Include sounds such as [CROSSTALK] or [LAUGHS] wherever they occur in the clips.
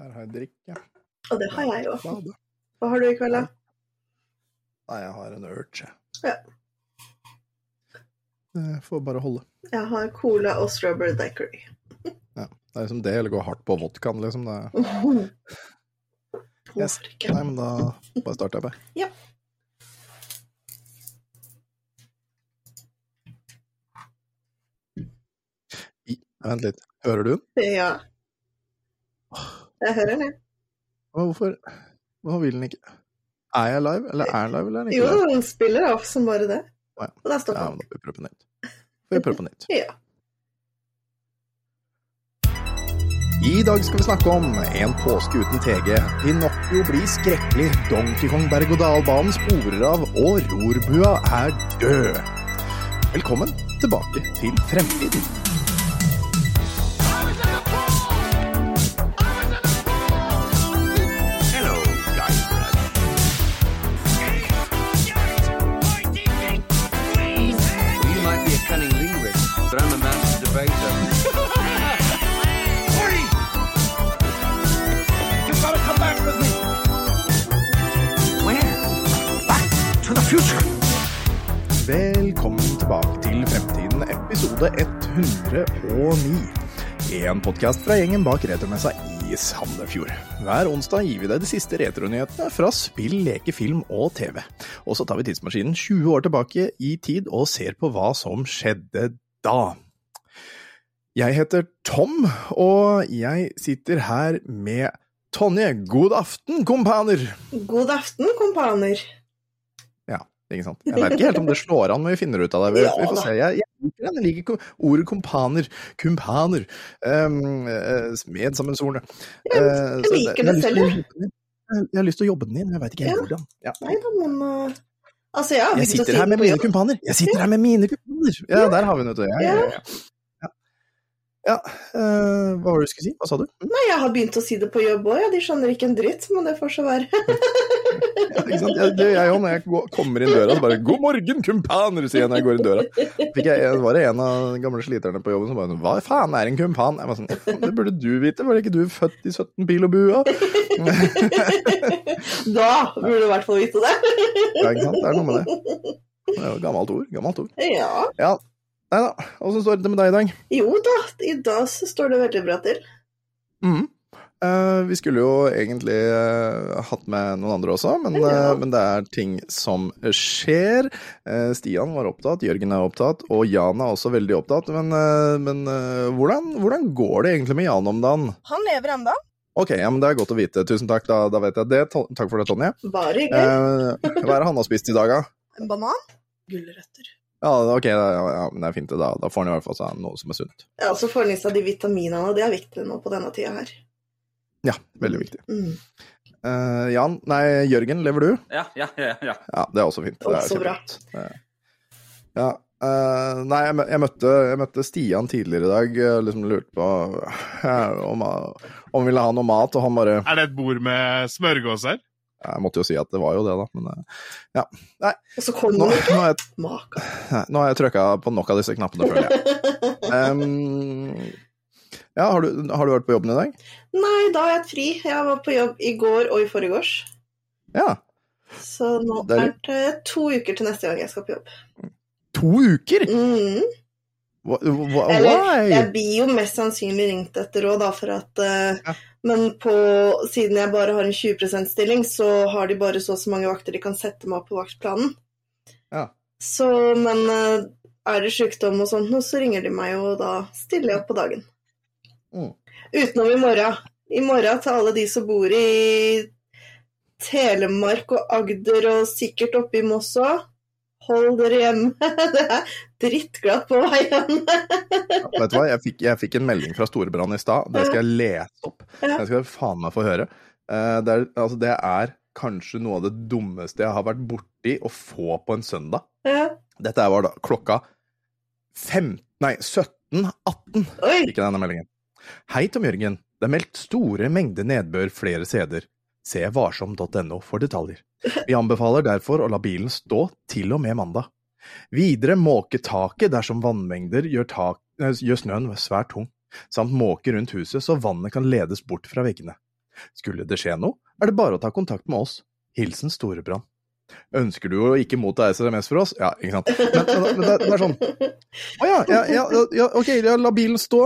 Der har jeg drikke. Og det har jeg òg. Hva har du i kveld, da? Nei, jeg har en urge. Ja. Jeg får bare holde. Jeg har cola og strawberry daiquiri. [LAUGHS] Ja. Det er liksom det, eller gå hardt på vodkaen, liksom. Det... [LAUGHS] Yes. Nei, men da bare starter jeg bare. Ja. Vent litt. Hører du den? Ja. Jeg hører det. Å, Hvorfor Hvorfor vil den ikke Er jeg live, eller er den live, eller er den Jo, ikke live? den spiller av som bare det. Å, ja. Og der står Ja, den. men da får vi prøve på nytt. Får vi prøve på nytt. [LAUGHS] Ja. I dag skal vi snakke om En påske uten TG, Pinocchio blir skrekkelig, Donkey Kong berg-og-dal-banen sporer av, og rorbua er død. Velkommen tilbake til fremtiden. Future. Velkommen tilbake til Fremtiden, episode 109. En podkast fra gjengen bak retromessa i Sandefjord. Hver onsdag gir vi deg de siste retronyhetene fra spill, leke, film og TV. Og så tar vi tidsmaskinen 20 år tilbake i tid og ser på hva som skjedde da. Jeg heter Tom, og jeg sitter her med Tonje. God aften, kompaner! God aften, kompaner. Ikke sant? Jeg vet ikke helt om det slår an, men vi finner ut av det. Vi, vi får se. Jeg, jeg liker. Liker ordet kompaner. Kumpaner. Um, Medsammensordene. Jeg, Uh, jeg liker jeg det selv, jeg. Jeg har lyst til å jobbe den inn, jeg veit ikke helt Ja. hvordan. Ja. Nei da, men Altså, jeg har Jeg sitter her med mine kumpaner! Jeg sitter her med mine kumpaner! Ja, der har vi den, vet du. Ja, ja, eh, hva var det du skulle si? Hva sa du? Nei, jeg har begynt å si det på jobb òg, ja. De skjønner ikke en dritt, men det får så være. [LAUGHS] Ja, ikke sant? Jeg, det gjør jeg òg når jeg går- kommer inn døra. Så bare 'God morgen, kumpaner', sier jeg når jeg går inn døra. Fikk jeg, var det en av de gamle sliterne på jobben som bare 'Hva faen er en kumpan?' Jeg var sånn 'Det burde du vite, var det ikke du født i 17 pil og bua?' [LAUGHS] Da burde du i hvert fall vite det. Ja, ikke sant? Det er noe med det. Det er jo gammelt ord. Gammelt ord. Ja. Ja. Nei da. Åssen står det med deg i dag? Jo da, i dag så står det veldig bra til. Mm. Uh, vi skulle jo egentlig uh, hatt med noen andre også, men, Ja. eh, men det er ting som skjer. Eh, Stian var opptatt, Jørgen er opptatt, og Jan er også veldig opptatt. Men, men hvordan, hvordan går det egentlig med Jan om dagen? Han lever ennå. Ok, ja, men det er godt å vite. Tusen takk, da, da vet jeg det. Takk for det, Tonje. Bare hyggelig. Eh, hva er det han har spist i dag, da? En banan. Gulrøtter. Ja, ok, ja, ja, men det er fint. Da, da får han i hvert fall seg noe som er sunt. Ja, så får han i seg de vitaminene, og det er viktig nå på denne tida her. Ja, veldig viktig. Mm. Uh, Jan, nei, Jørgen, lever du? Ja, ja, ja. ja. Ja, det er også fint. Det er Også bra. Ja. Uh, nei, jeg, jeg, møtte, jeg møtte Stian tidligere i dag. Liksom lurte på uh, om, om han ville ha noe mat, og han bare Er det et bord med smørgåser? Jeg måtte jo si at det var jo det, da, men eh, Og så nå, nå ikke har jeg, nå har jeg trykka på nok av disse knappene, føler jeg. [LAUGHS] Um, ja, har du, har du vært på jobben i dag? Nei, da har jeg hatt fri. Jeg var på jobb i går og i forgårs. Ja. Så nå Det er det to uker til neste gang jeg skal på jobb. To uker? Mm. Hva, hva, Eller, jeg blir jo mest sannsynlig ringt etter råd, da, for at uh, Ja. Men på, siden jeg bare har en 20 %-stilling, så har de bare så og så mange vakter de kan sette meg opp på vaktplanen. Ja. Så, men eh, er det sykdom og sånt nå, så ringer de meg og da stiller jeg opp på dagen. Mm. Utenom i morgen. I morgen til alle de som bor i Telemark og Agder og sikkert oppe i Moss òg. Hold dere hjemme. Det er drittglatt på veien. Vet du hva, jeg fikk, jeg fikk en melding fra Storebrand i stad. Det skal jeg lese opp. Det skal jeg faen meg få høre. Eh, Det er, altså, det er kanskje noe av det dummeste jeg har vært borti å få på en søndag. Ja. Dette var da klokka 15, nei, 17.18 fikk jeg denne meldingen. Hei, Tom Jørgen. Det er meldt store mengder nedbør flere steder. Se varsom.no for detaljer. Vi anbefaler derfor å la bilen stå til og med mandag. Videre måke taket dersom vannmengder gjør, tak, gjør snøen svært tung, samt måke rundt huset så vannet kan ledes bort fra veggene. Skulle det skje noe, er det bare å ta kontakt med oss. Hilsen Storebrand. Ønsker du å ikke motta SMS fra oss? Ja, ikke sant. Men, men, det, det er sånn Å ja, ja, ja, ja, ok, la bilen stå.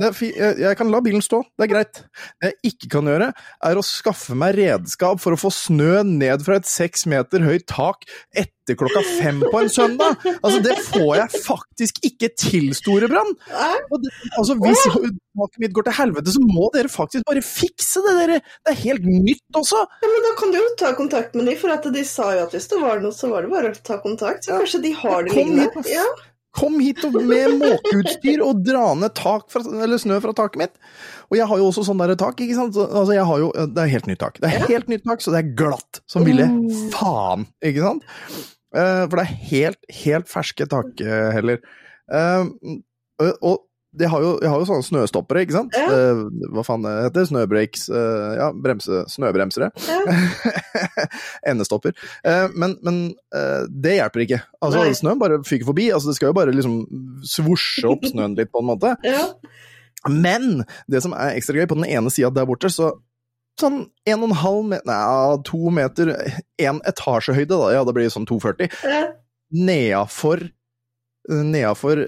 Jeg kan la bilen stå, det er greit. Det jeg ikke kan gjøre, er å skaffe meg redskap for å få snø ned fra et seks meter høyt tak etter klokka fem på en søndag. Altså, det får jeg faktisk ikke til, Storebrand. Det- Altså, hvis taket mitt går til helvete, så må dere faktisk bare fikse det, dere. Det er helt nytt også. Ja, men da kan du jo ta kontakt med dem, for at de sa jo at hvis det var noe, så var det bare å ta kontakt. Så kanskje de har det liggende. Ja, Kom hit med måkeutstyr og dra ned tak fra, eller snø fra taket mitt. Og jeg har jo også sånn der tak, ikke sant. Altså, jeg har jo, det er helt nytt tak. Det er helt nytt tak, så det er glatt som ville faen, ikke sant. Eh, for det er helt, helt ferske takheller. Uh, og jeg har, jo, de har jo sånne snøstoppere, ikke sant. Ja. Uh, hva faen det heter? Snøbrakes eh, Ja, bremse, snøbremsere. [LAUGHS] Endestopper. Uh, men men eh, det hjelper ikke. Altså, Nei. snøen bare fyker forbi. Altså, det skal jo bare liksom svosje opp snøen litt, på en måte. [LAUGHS] ja. Men det som er ekstra gøy, på den ene sida der borte, så sånn en og en halv meter, nei, to meter, en etasjehøyde, da, ja, det blir sånn 240, ja. nedafor Nedafor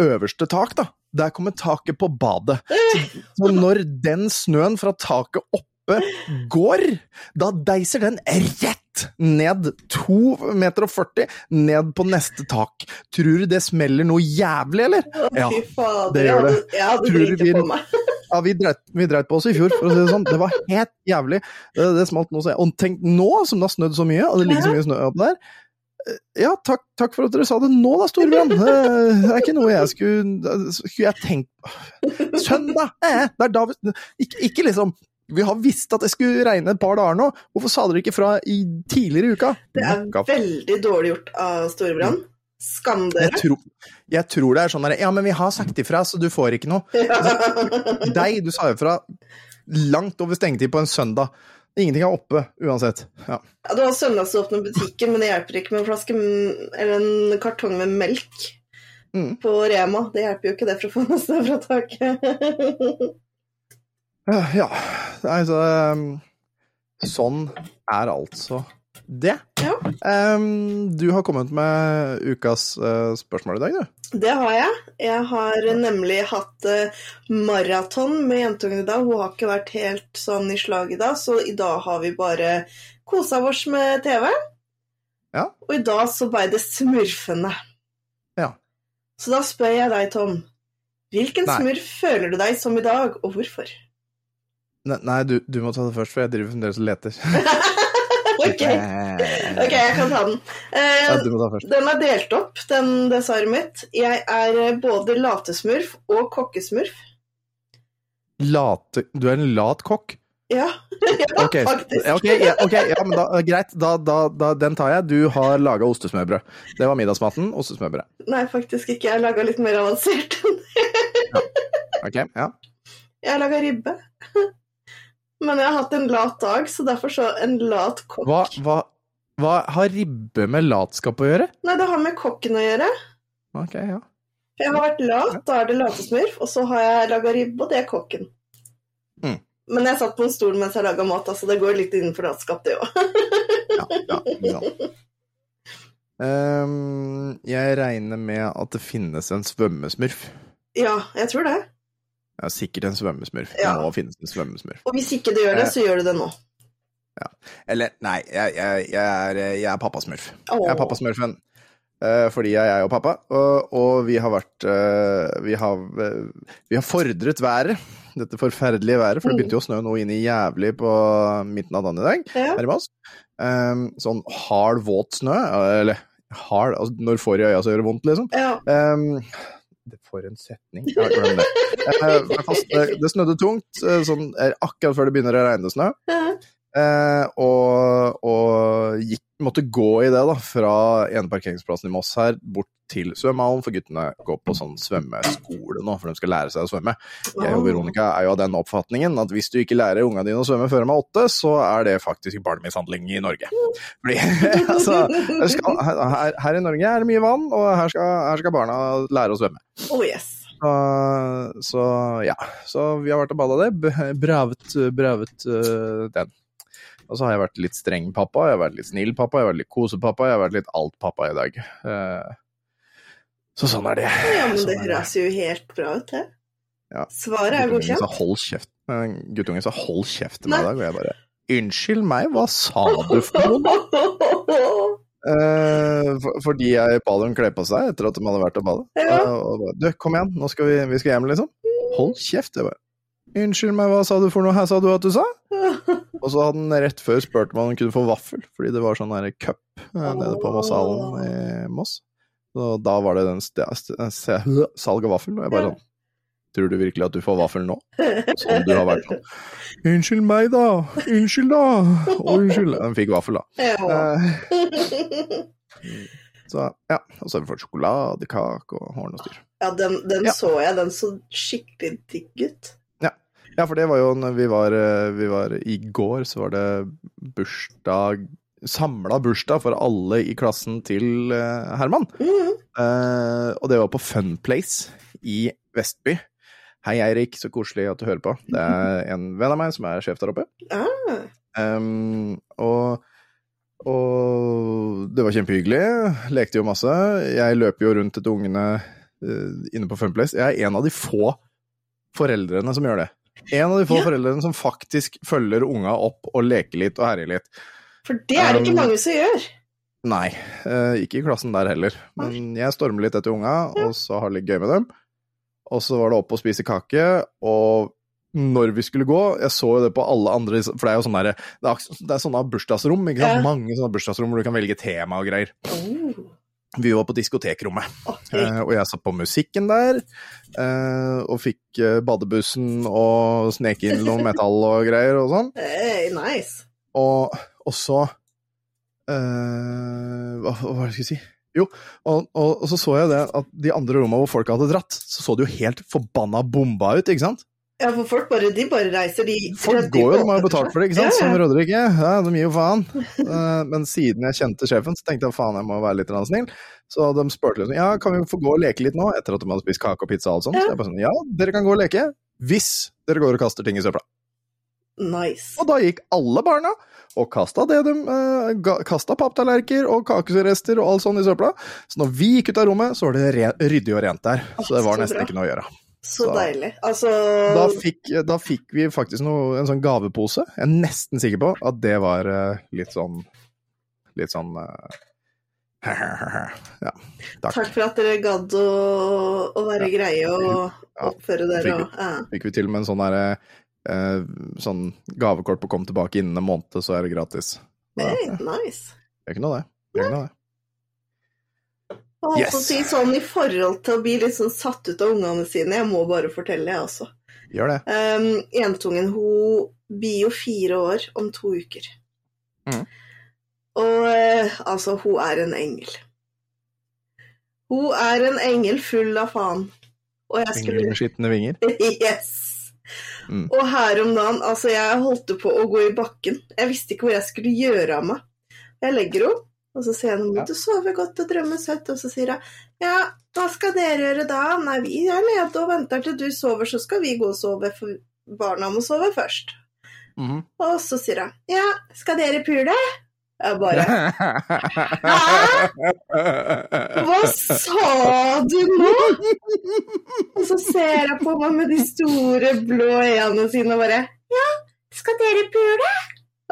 øverste tak, da. Der kommer taket på badet. Så, så når den snøen fra taket oppe går, da deiser den rett ned 2 meter og 40 ned på neste tak. Tror du det smeller noe jævlig, eller? Å, Ja, fy fader. det gjør jeg det. hadde- Jeg hadde Tror du vi-. Ja, vi dreit, vi dreit på oss i fjor, for å si det sånn. Det var helt jævlig. Det, det smalt nå så Og tenk nå, som det har snødd så mye, og det ligger så mye snø oppe der. Eh, Ja, takk, takk for at dere sa det nå da, Storbrann. Det er ikke noe jeg skulle Skulle jeg tenkt Søndag! Eh, det er da vi ikke, ikke liksom Vi har visst at det skulle regne et par dager nå. Hvorfor sa dere ikke fra i tidligere i uka? Det er veldig dårlig gjort av Storebrand. Skam jeg dere. tror, jeg tror det er sånn der Ja, men vi har sagt ifra, så du får ikke noe. Deg, du sa ifra langt over stengetid på en søndag. Ingenting er oppe uansett. Ja. Ja, du har søndagsåpne butikker, men det hjelper ikke med en flaske eller en kartong med melk Mm. på Rema. Det hjelper jo ikke det for å få noe sted fra taket. Ja, altså um, Sånn er altså det. Ja. Um, du har kommet med ukas uh, spørsmål i dag, du. Det har jeg. Jeg har nemlig hatt uh, maraton med jentungen i dag. Hun har ikke vært helt sånn i slag i dag, så i dag har vi bare kosa oss med TV. Ja. Og i dag så ble det smurfende. Ja. Så da spør jeg deg, Tom. Hvilken Nei. smurf føler du deg som i dag, og hvorfor? Nei, du, du må ta det først, for jeg driver fremdeles og leter. [LAUGHS] [LAUGHS] Ok, ok, jeg kan ta den. Eh, Ja. Den er delt opp, den designet mitt. Jeg er eh, både latesmurf og kokkesmurf. Late Du er en lat kokk? Ja, [LAUGHS] ja okay. faktisk. ok, ja, ok, ja men da, greit. Da, da, da, den tar jeg. Du har laga ostesmørbrød. Det var middagsmaten. Ostesmørbrød. Nei, faktisk ikke. Jeg laga litt mer avansert. Ok, ja. Jeg har laga ribbe. [LAUGHS] Men jeg har hatt en lat dag, så derfor så en lat kokk. Hva, hva, hva har ribbe med latskap å gjøre? Nei, det har med kokken å gjøre. Ok, ja. For jeg har vært lat, da er det latesmurf, og så har jeg laga ribbe, og det er kokken. Mm. Men jeg satt på en stol mens jeg laga mat, altså det går litt innenfor latskap, det òg. [LAUGHS] ja, ja sant. Ehm, jeg regner med at det finnes en svømmesmurf. Ja, jeg tror det. Ja, sikkert en svømmesmurf. Det må finnes en svømmesmurf. Og hvis ikke det gjør det, Eh. så gjør det det nå. Eller, nei, jeg, jeg, jeg, er, jeg er pappasmurf. Oh. Jeg er pappasmurfen. Eh, fordi jeg er jo pappa, og, og vi har vært eh, vi, har, vi har fordret været. Dette forferdelige været, for det Mm. begynte jo å snø noe inn i jævlig på midten av dagen i dag Ja. her i Moss. Sånn hard, våt snø. Eller hard altså Når får i øya så gjør det vondt, liksom. ja. Um, det For en setning. Ja, glem det. [LAUGHS] Eh. Det snødde tungt, eh, sånn eh, akkurat før det begynner å regne snø. Eh, og og gikk, måtte gå i det, da, fra ene parkeringsplassen i Moss her bort til svømmehallen, for guttene går på sånn svømmeskole nå, for de skal lære seg å svømme. Jeg og Veronica er jo av den oppfatningen at hvis du ikke lærer ungene dine å svømme før de er åtte, så er det faktisk barnemishandling i Norge. Fordi, [LAUGHS] altså, her, skal, her, her i Norge er det mye vann, og her skal, her skal barna lære å svømme. Oh yes. Så, så ja. Så vi har vært og bada det. Bravet, bravet uh, den. Og så har jeg vært litt streng pappa, jeg har vært litt snill pappa, jeg har vært litt kosepappa, jeg har vært litt alt pappa i dag. Eh, Så sånn er det. Ja, men Sånn det høres jo helt bra ut, det. Ja. Svaret er Guttungen sa godkjent. hold kjeft. Eh, Guttungen sa hold kjeft i dag, og jeg bare Unnskyld meg, hva sa du for noe? [LAUGHS] Eh, for, fordi jeg ba dem kle på seg etter at de hadde vært og bada. Ja. Eh, og bare, du, kom igjen, nå skal vi, vi skal hjem, liksom. Hold kjeft. Jeg bare, Unnskyld meg, hva sa du for noe? Her sa du at du sa? [LAUGHS] Og så hadde han rett før spurt om han kunne få vaffel, fordi det var sånn der cup eh, nede på Mosshallen i Moss. Så da var det den salg av vaffel, og jeg bare sånn Tror du virkelig at du får vaffel nå? [LAUGHS] Som du har vært sånn. Unnskyld meg, da. Unnskyld, da. Unnskyld. Den fikk vaffel, da. Ja. Eh, [LAUGHS] så ja. Og så har vi fått sjokoladekake og horn og styr. Ja, den, den Ja. så jeg. Den så skikkelig digg ut. Ja, for det var jo når vi var, eh, vi var I går så var det bursdag Samla bursdag for alle i klassen til Herman. Herman. -hmm. Eh, og det var på Funplace i Vestby. Hei, Eirik, så koselig at du hører på. Det er [LAUGHS] en venn av meg som er sjef der oppe. Ah, Um, og, og det var kjempehyggelig. Lekte jo masse. Jeg løper jo rundt etter ungene uh, inne på Funplace. Jeg er en av de få foreldrene som gjør det. En av de få Ja. foreldrene som faktisk følger unga opp og leker litt og herjer litt. for det er det ikke Um, mange som gjør. Nei, eh, ikke i klassen der heller. Men jeg stormer litt etter unga, og så har det litt gøy med dem. Og så var det opp og spise kake, og når vi skulle gå Jeg så jo det på alle andre For det er jo sånne, der, det er, det er sånne bursdagsrom, ikke sant? Ja. Mange sånne bursdagsrom hvor du kan velge tema og greier. Oh, Vi var på diskotekrommet, ok. eh, og jeg satt på musikken der. eh, og fikk eh, badebussen og snek inn noe metall og greier og sånn. Hey, nice. Og, og så uh, hva, hva var det jeg skulle si? Jo, og, og, og så så jeg det at de andre rommene hvor folk hadde dratt, så så det jo helt forbanna bomba ut, ikke sant? Ja, for folk bare, de bare reiser, de Folk går jo, de har jo betalt for det, ikke sant? Ja, Som ja. Roderike. Ja, de gir jo faen. [LAUGHS] Eh, Men siden jeg kjente sjefen, så tenkte jeg faen, jeg må være litt snill. Så de spurte liksom, ja, kan vi få gå og leke litt nå, etter at de hadde spist kake og pizza og alt sånt. Ja. Så jeg bare sånn, ja, dere kan gå og leke, hvis dere går og kaster ting i søpla. Nice. Og da gikk alle barna og kasta det de uh, Kasta papptallerkener og kakerester og alt sånt i søpla. Så når vi gikk ut av rommet, så var det ryddig og rent der. Så det var nesten ikke noe å gjøre. Så Så- deilig. Altså Da fikk, da fikk vi faktisk noe, en sånn gavepose. Jeg er nesten sikker på at det var eh, litt sånn Litt sånn eh, [LAUGHS] Ja, takk. Takk for at dere gadd å, å være greie og Ja, oppføre dere fikk- ja. Fikk vi til og med en sånn derre eh, Sånn gavekort på kom tilbake innen en måned, så er det gratis. Så, Hey, ja, nice. det er ikke noe, det. det, er ikke noe, det. Og holdt på å Yes. si sånn i forhold til å bli litt sånn satt ut av ungene sine, jeg må bare fortelle, jeg også. Gjør det. Um, Jentungen hun blir jo fire år om to uker. Mm. Og eh, altså, hun er en engel. Hun er en engel full av faen. Og jeg Engel med skitne vinger. [LAUGHS] Yes! Mm. Og her om dagen, altså jeg holdt på å gå i bakken. Jeg visste ikke hvor jeg skulle gjøre av meg. Jeg legger henne, og så sier hun nå du sover godt og drømmer søtt. Og så sier hun ja, hva skal dere gjøre da? Nei, vi er nede og venter til du sover, så skal vi gå og sove, for barna må sove først. Mhm. Og så sier hun ja, skal dere pule? Jeg bare Hva sa du nå? Og så ser jeg på meg med de store blå øynene sine og bare Ja, skal dere pule?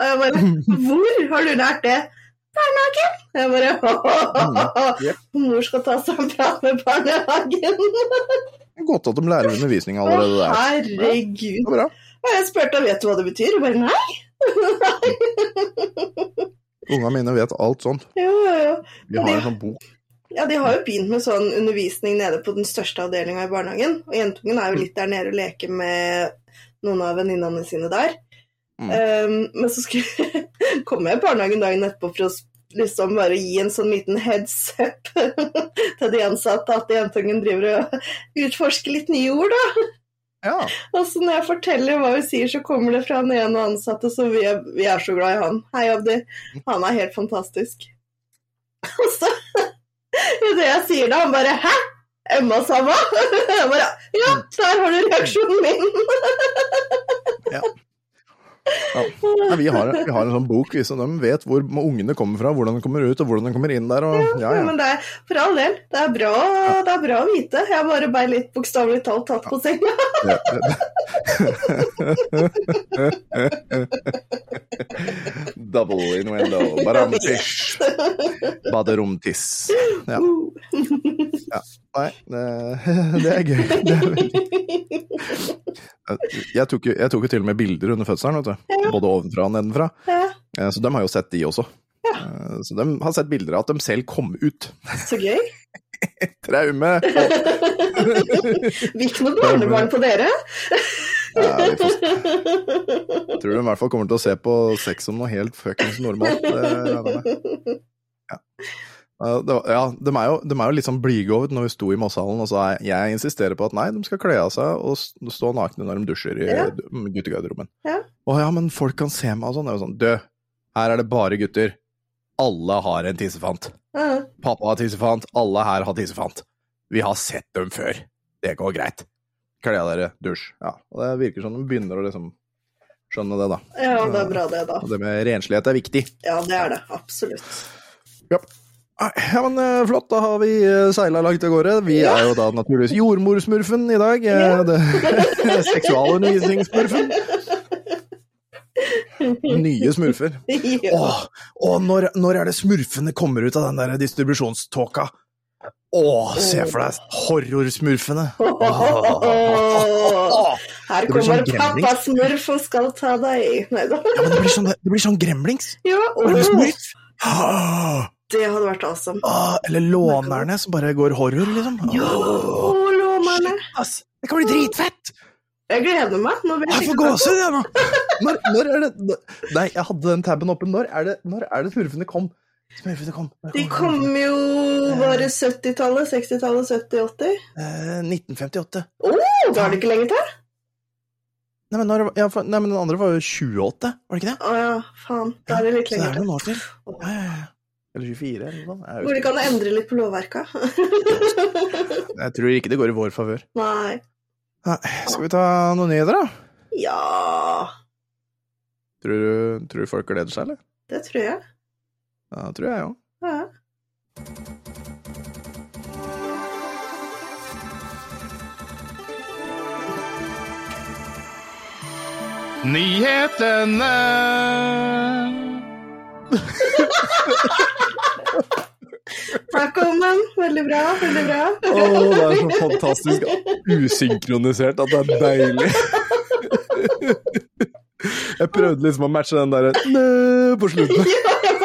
Og jeg bare Hvor har du lært det? Barnehagen. Jeg bare [LAUGHS] Jep. Mor skal ta seg en prat med barnehagen. Godt at de lærer undervisning allerede der. herregud. Ja, bra. Og jeg spurte vet du hva det betyr. Og bare nei. [LAUGHS] Ungene mine vet alt sånt. Jo, jo. Vi har en sånn bok. Ja, de har jo begynt med sånn undervisning nede på den største avdelinga i barnehagen. Og jentungen er jo litt der nede og leker med noen av venninnene sine der. Mm. Um, men så skulle [LAUGHS] kom jeg i barnehagen dagen etterpå for å liksom bare gi en sånn liten heads up [LAUGHS] til de ansatte at jentungen driver og [LAUGHS] utforsker litt nye ord, da. Ja. Og så når jeg forteller hva vi sier, så kommer det fra den ene ansatte, så vi er, vi er så glad i han. Hei, Abdi. Han er helt fantastisk. Og så idet jeg sier det, han bare Hæ? Emma samme? Jeg bare Ja, der har du reaksjonen min! Ja. Nei, vi, har, vi har en sånn bok vi, så de vet hvor ungene kommer fra, hvordan de kommer ut og hvordan de kommer inn der. Og, ja, ja. Men det er for all del, det er bra, det er bra å vite. Jeg bare ble litt bokstavelig talt tatt på senga. Ja, det- [LAUGHS] Double innuendo. Baramtish. Baderomtiss. Ja. ja. Nei, det, det er gøy. Det er veldig jeg tok, jo- jeg tok jo til og med bilder under fødselen, vet du. Både ovenfra og nedenfra. Eh, Så de har jo sett de også. Eh, Så de har sett bilder av at de selv kom ut. så gøy. [LAUGHS] Traume! [LAUGHS] Vi ikke noe barnebarn på dere? Ja. Jeg tror de i hvert fall kommer til å se på sex som noe helt fuckings normalt. Regner. Ja. Ja, det var- ja, de er, jo, de er jo litt sånn blyge når vi sto i Mosshallen, og så er jeg insisterer på at nei, de skal kle av seg og stå nakne når de dusjer i Ja. guttegarderoben. Ja. Å ja, men folk kan se meg og sånn. Det er jo sånn, dø, her er det bare gutter. Alle har en tissefant. Ja. Pappa har tissefant, alle her har tissefant. Vi har sett dem før. Det går greit. Kle dere, dusj. Ja, og det virker som de begynner å liksom skjønne det, da. ja, det er bra det, da. Og det med renslighet er viktig. Ja, det er det. Absolutt. Ja. Ja, men eh, flott, da har vi eh, seila langt av gårde. Vi er jo da naturligvis jordmorsmurfen i dag. eh, Ja. [LAUGHS] Seksualundervisningssmurfen. [LAUGHS] Nye smurfer. [LAUGHS] Ja. Åh, åh når, når er det smurfene kommer ut av den der distribusjonståka? Åh, se for deg horrorsmurfene. [LAUGHS] Her kommer sånn pappa smurf og skal ta deg. Nei da. Ja, det blir sånn, det blir sånn gremlings. Ja, smurf? Det hadde vært awesome. Ah, eller lånerne som bare går horror, liksom. Ja, lånerne. det kan bli dritfett! Jeg gleder meg. Nå Jeg får gåsehud, jeg nå! Når, når er det Nei, jeg hadde den tabben oppe. Når er det, når er det smurfene kom? Smurfene kom. kom. De kom jo bare 70-tallet, 60-tallet, 70-80. Eh, 1958. Å, da er det ikke lenge til? Nei men, når, ja, for, nei, men den andre var jo 28, var det ikke det? Å ja, faen. Da er det litt lenger til. Så det er noen år til. Ja, ja, ja. Eller 24, eller noe sånt. Jeg, Hvor de husker kan endre litt på lovverka. [LAUGHS] jeg tror ikke det går i vår favør. Nei. Skal vi ta noen nyheter, da? Ja, Tror du, tror du folk gleder seg, eller? det tror jeg. Ja, det tror jeg òg. Ja. Nyhetene! [LAUGHS] Velkommen. Veldig bra. Veldig bra. Å, det er så fantastisk usynkronisert at det er deilig. Jeg prøvde liksom å matche den derre på slutten. [LAUGHS] Ja, jeg.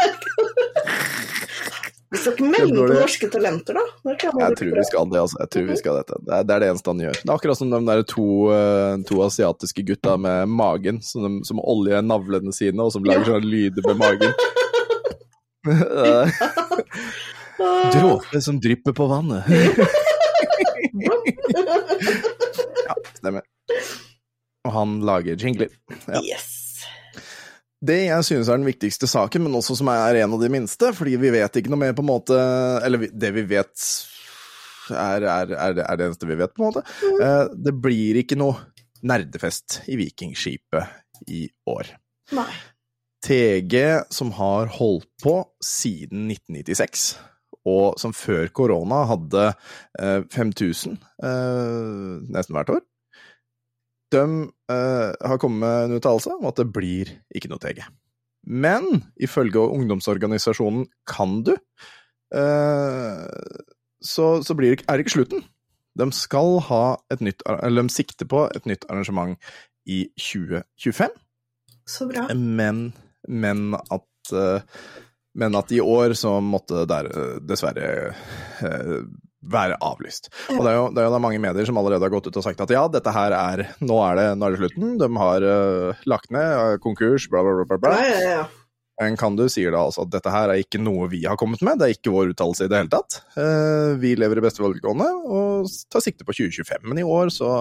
Vi skal ikke melde på norske talenter, da. Jeg tror vi skal det, altså. Jeg tror vi skal dette. Det er, det er det eneste han gjør. Det er akkurat som de der to, eh, to asiatiske gutta med magen, som, de, som oljer navlene sine, og som lager sånne lyder med magen. [LAUGHS] [LAUGHS] Eh, Åh, Dråper som drypper på vannet. [LAUGHS] ja, stemmer. Og han lager jingler. Ja. Yes. Det jeg synes er den viktigste saken, men også som er en av de minste, fordi vi vet ikke noe mer på en måte Eller det vi vet er, er, er, det- er det eneste vi vet, på en måte. Mm. Det blir ikke noe nerdefest i Vikingskipet i år. Nei. TG, som har holdt på siden 1996, og som før korona hadde eh, 5000 eh, nesten hvert år, de eh, har kommet med en uttalelse om at det blir ikke noe TG. Men ifølge ungdomsorganisasjonen Kan du, eh, så, så blir det, er det ikke slutten. De skal ha et nytt, eller de sikter på et nytt arrangement i 2025. Så bra. Men, men at eh, men at i år så måtte det der, eh, dessverre eh, være avlyst. Og det er, jo, det er jo mange medier som allerede har gått ut og sagt at ja, dette her er Nå er det, nå er det slutten. De har uh, lagt ned, konkurs, bla, bla, bla. bla, bla. Ja, ja, ja. Men kan du sier da altså at dette her er ikke noe vi har kommet med, det er ikke vår uttalelse i det hele tatt. Uh, vi lever i beste velgående og tar sikte på 2025, men i år så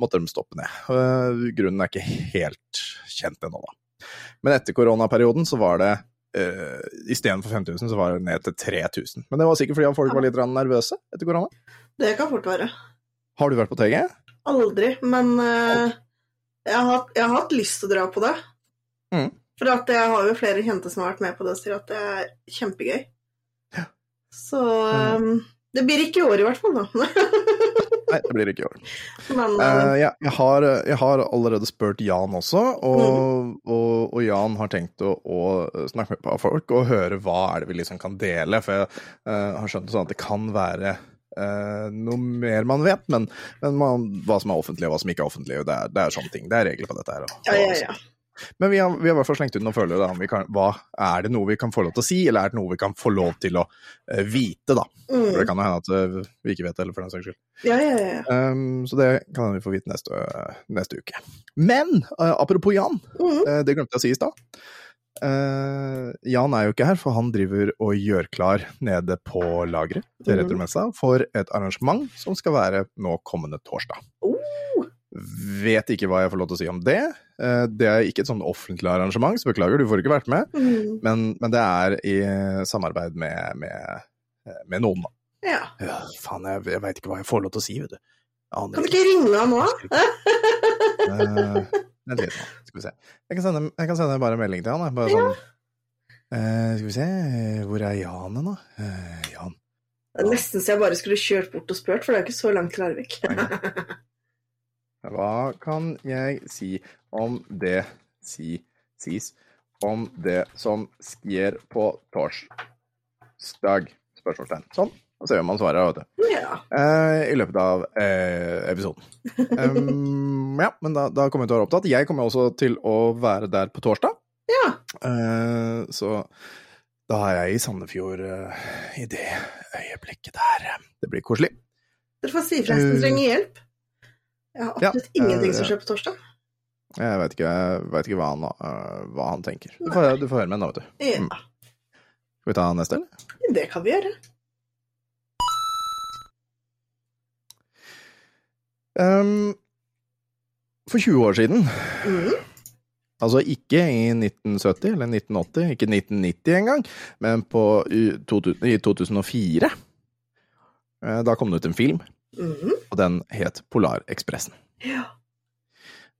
måtte de stoppe ned. Uh, grunnen er ikke helt kjent ennå, da. Men etter koronaperioden så var det uh, istedenfor 5000 så var det ned til 3000. Men det var sikkert fordi folk var litt nervøse etter korona. Det kan fort være. Har du vært på TG? Aldri, men uh, jeg, har, hatt- jeg har hatt lyst til å dra på det. Mm. For jeg har jo flere kjente som har vært med på det og sier at det er kjempegøy. Så eh, det blir ikke i år i hvert fall, da. [LAUGHS] Nei, det blir ikke i år. men eh, Eh, jeg, jeg, har, jeg har allerede spurt Jan også, og, og, og Jan har tenkt å, å snakke med folk og høre hva er det vi liksom kan dele. For jeg uh, har skjønt sånn at det kan være uh, noe mer man vet, men, men man, hva som er offentlig og hva som ikke er offentlig, det er, det er sånne ting. Det er regler på dette her. og- ja, ja, ja. Men vi har, vi har i hvert fall slengt ut noen følere. Da, om vi kan, hva, er det noe vi kan få lov til å si, eller er det noe vi kan få lov til å uh, vite, da? For det Mm. kan jo hende at uh, vi ikke vet det, eller for den saks skyld. ja, ja, ja. Um, så det kan vi få vite neste, neste uke. Men eh, apropos Jan, Mm. det glemte jeg å si i stad. Jan er jo ikke her, for han driver og gjør klar nede på lageret til mm. Retromessa for et arrangement som skal være nå kommende torsdag. Oh. Vet ikke hva jeg får lov til å si om det. Eh, det er ikke et sånn offentlig arrangement, så beklager, du får ikke vært med. Mm. Men, men det er i samarbeid med, med, med noen, da. ja. Ja, faen, jeg, jeg veit ikke hva jeg får lov til å si, vet du. Kan du ikke ringe han nå? Eh, Vent litt skal vi se. Jeg kan sende, jeg kan sende bare en melding til han. Bare sånn eh, Skal vi se, hvor er Jan hen, da? Uh, Jan. Nesten så jeg bare skulle kjørt bort og spurt, for det er jo ikke så langt til Larvik. [LAUGHS] Hva kan jeg si om det si, sies om det som skjer på torsdag? Spørsmålstegn. Sånn. Og så gjør man svaret, vet du. ja. Eh, I løpet av eh, episoden. Um, ja, men da, da kommer vi til å være opptatt. Jeg kommer også til å være der på torsdag. ja. Eh, så da er jeg i Sandefjord eh, i det øyeblikket der. Det blir koselig. Dere får si ifra hvis dere trenger hjelp. Jeg har Ja, absolutt ingenting eh, som skjer på torsdag. Jeg vet ikke, ikke hva, han, eh, hva han tenker. Du får, du får høre med nå, vet du. Ja, mm. Skal vi ta neste, eller? det kan vi gjøre. Um, for 20 år siden, Mm. altså ikke i 1970 eller 1980, ikke 1990 engang, men på, i, 2004, eh, da kom det ut en film, Mhm. og den het Polarekspressen. Ja.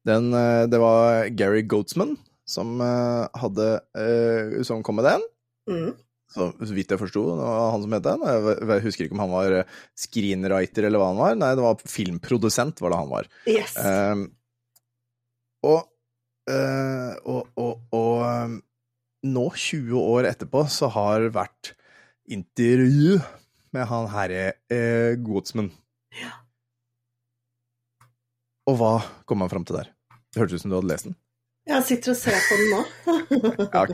Den, eh, det var Gary Goatsman som, eh, hadde, eh, som kom med den. Mm. Så, vidt jeg forsto, det var han som het den. Jeg, husker ikke om han var screenwriter eller hva han var. Nei, det var filmprodusent, var det han var. Yes. Ehm, og, og, og, og ehm, nå, 20 år etterpå, så har det vært intervju med han herre eh, Goatsman. Og hva kom han fram til der? Det hørtes ut som du hadde lest den. Jeg sitter og ser på den nå. [LAUGHS] Ja, ok.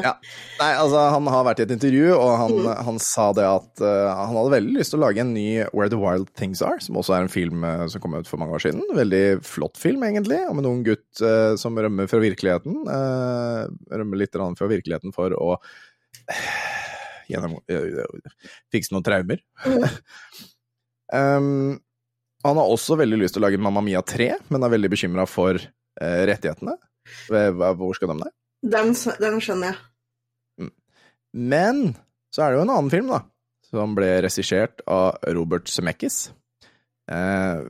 Ja. Nei, altså, han har vært i et intervju, og han, Mm. han sa det at uh, han hadde veldig lyst til å lage en ny Where the Wild Things Are, som også er en film uh, som kom ut for mange år siden. Veldig flott film, egentlig, om en ung gutt uh, som rømmer fra virkeligheten. eh, rømmer litt grann fra virkeligheten for å gjennom, fikse noen traumer. Mm. [LAUGHS] um, han har også veldig lyst til å lage Mamma Mia 3, men er veldig bekymra for uh, rettighetene. Hvor skal de der? Den, den skjønner jeg. Men så er det jo en annen film, da, som ble regissert av Robert Zemeckis. Eh,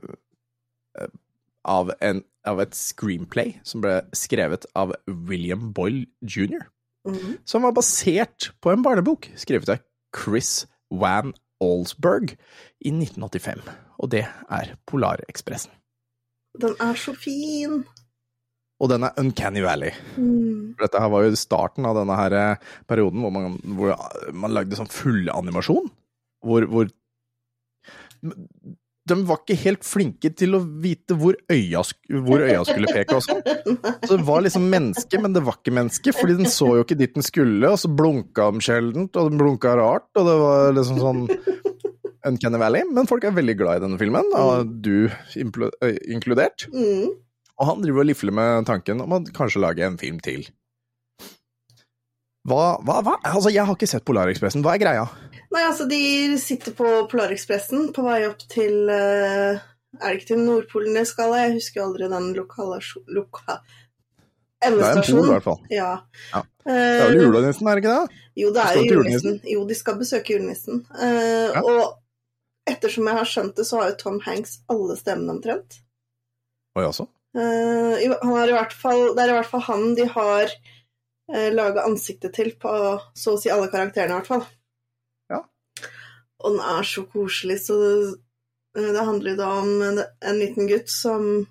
av, en, av et screenplay som ble skrevet av William Boyle jr. Mhm. Som var basert på en barnebok skrevet av Chris Van Allsburg i 1985. Og det er Polarekspressen. Den er så fin. Og den er Uncanny Valley. Mm. Dette her var jo starten av denne her eh, perioden hvor man, hvor man lagde sånn fullanimasjon. Hvor, hvor De var ikke helt flinke til å vite hvor øya, hvor øya skulle peke og sånn. [LAUGHS] Så det var liksom menneske, men det var ikke menneske, fordi den så jo ikke dit den skulle, og så blunka den sjeldent, og den blunka rart, og det var liksom sånn Uncanny Valley. Men folk er veldig glad i denne filmen, og du inkludert. Mm. Og han driver og lifler med tanken om å kanskje lage en film til. Hva, hva, hva? Altså, jeg har ikke sett Polarekspressen. Hva er greia? Nei, altså, de sitter på Polarekspressen på vei opp til eh, Er det ikke til Nordpolen de skal? Jeg husker aldri den lokale loka, Det er en pol, i hvert fall. Ja. Ja. Det er vel Eh, julenissen, er det ikke det? Jo, det er jo julenissen. Jo, de skal besøke julenissen. Uh, Ja. Og ettersom jeg har skjønt det, så har jo Tom Hanks alle stemmene omtrent. Oi, altså? I hvert fall, det er i hvert fall han de har uh, laga ansiktet til på så å si alle karakterene, i hvert fall. Og den er så koselig, så det, eh, det handler da om en, en liten gutt som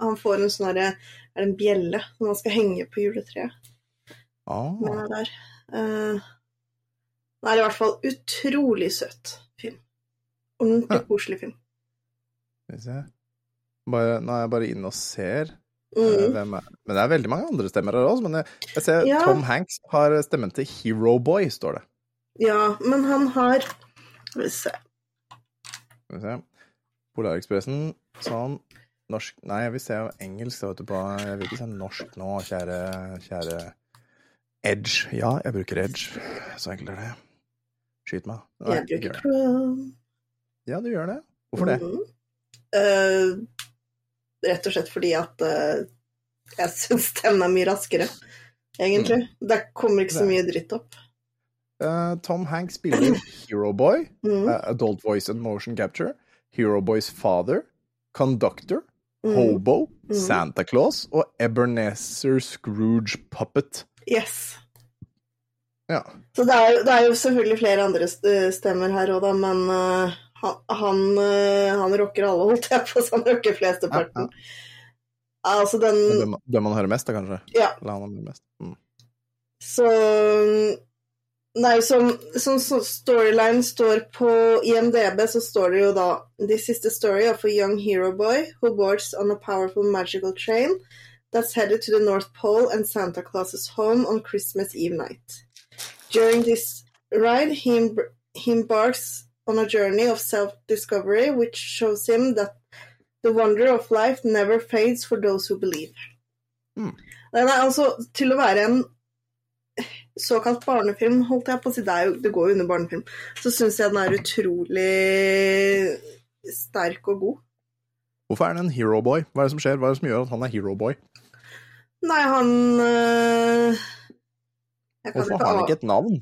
Han får en sånn herre Er det en bjelle som han skal henge på juletreet? Ah, Men er der. Eh, den er i hvert fall utrolig søt film. Ordentlig Ja. koselig film. skal vi se. Bare, nå er jeg bare inne og ser. eh, Mm. Men det er veldig mange andre stemmer her også. Men jeg, jeg ser Ja. Tom Hanks har stemmen til Hero Boy, står det. Ja, men han har Skal vi se. Skal vi se. Polarekspressen, sånn. Norsk Nei, jeg vil se engelsk. Vet du, på. Jeg vil ikke se norsk nå, kjære, kjære Edge. Ja, jeg bruker Edge. Så enkelt er det. Skyt meg. Nei, Jeg bruker. Chrome. Ja, du gjør det. Hvorfor det? Eh, rett og slett fordi at uh, jeg [LAUGHS] syns den er mye raskere, egentlig. Det kommer ikke så mye dritt opp. Eh, Tom Hanks spiller Hero Boy, Mhm. eh, Adult Voice and Motion Capture, Hero Boys father, Conductor, Mhm. Hobo, Mhm. Santa Claus og Ebenezer Scrooge Puppet. Yes. Ja. Så det er, det er jo selvfølgelig flere andre stemmer her òg, da, men uh, han, han, eh, han rocker alle, holdt jeg på, så han rocker flesteparten. Altså den Altså Den, den man hører mest, da, kanskje? Ja. Eller han hører mest. Mm. Så Nei, som, som storyline står på IMDb, så står det jo da This is the story of a young hero boy who boards on a powerful magical train that's headed to the North Pole and Santa Claus's home on Christmas Eve night. During this ride, he, he embarks on a journey of self-discovery which shows him that the wonder of life never fades for those who believe. Mm. Den er altså til å være en såkalt barnefilm, holdt jeg på å si, det, jo, det går jo under barnefilm, så syns jeg den er utrolig sterk og god. Hvorfor er han en hero boy? Hva er det som skjer? Hva er det som gjør at han er hero boy? Nei, han øh, Hvorfor har han ikke et navn?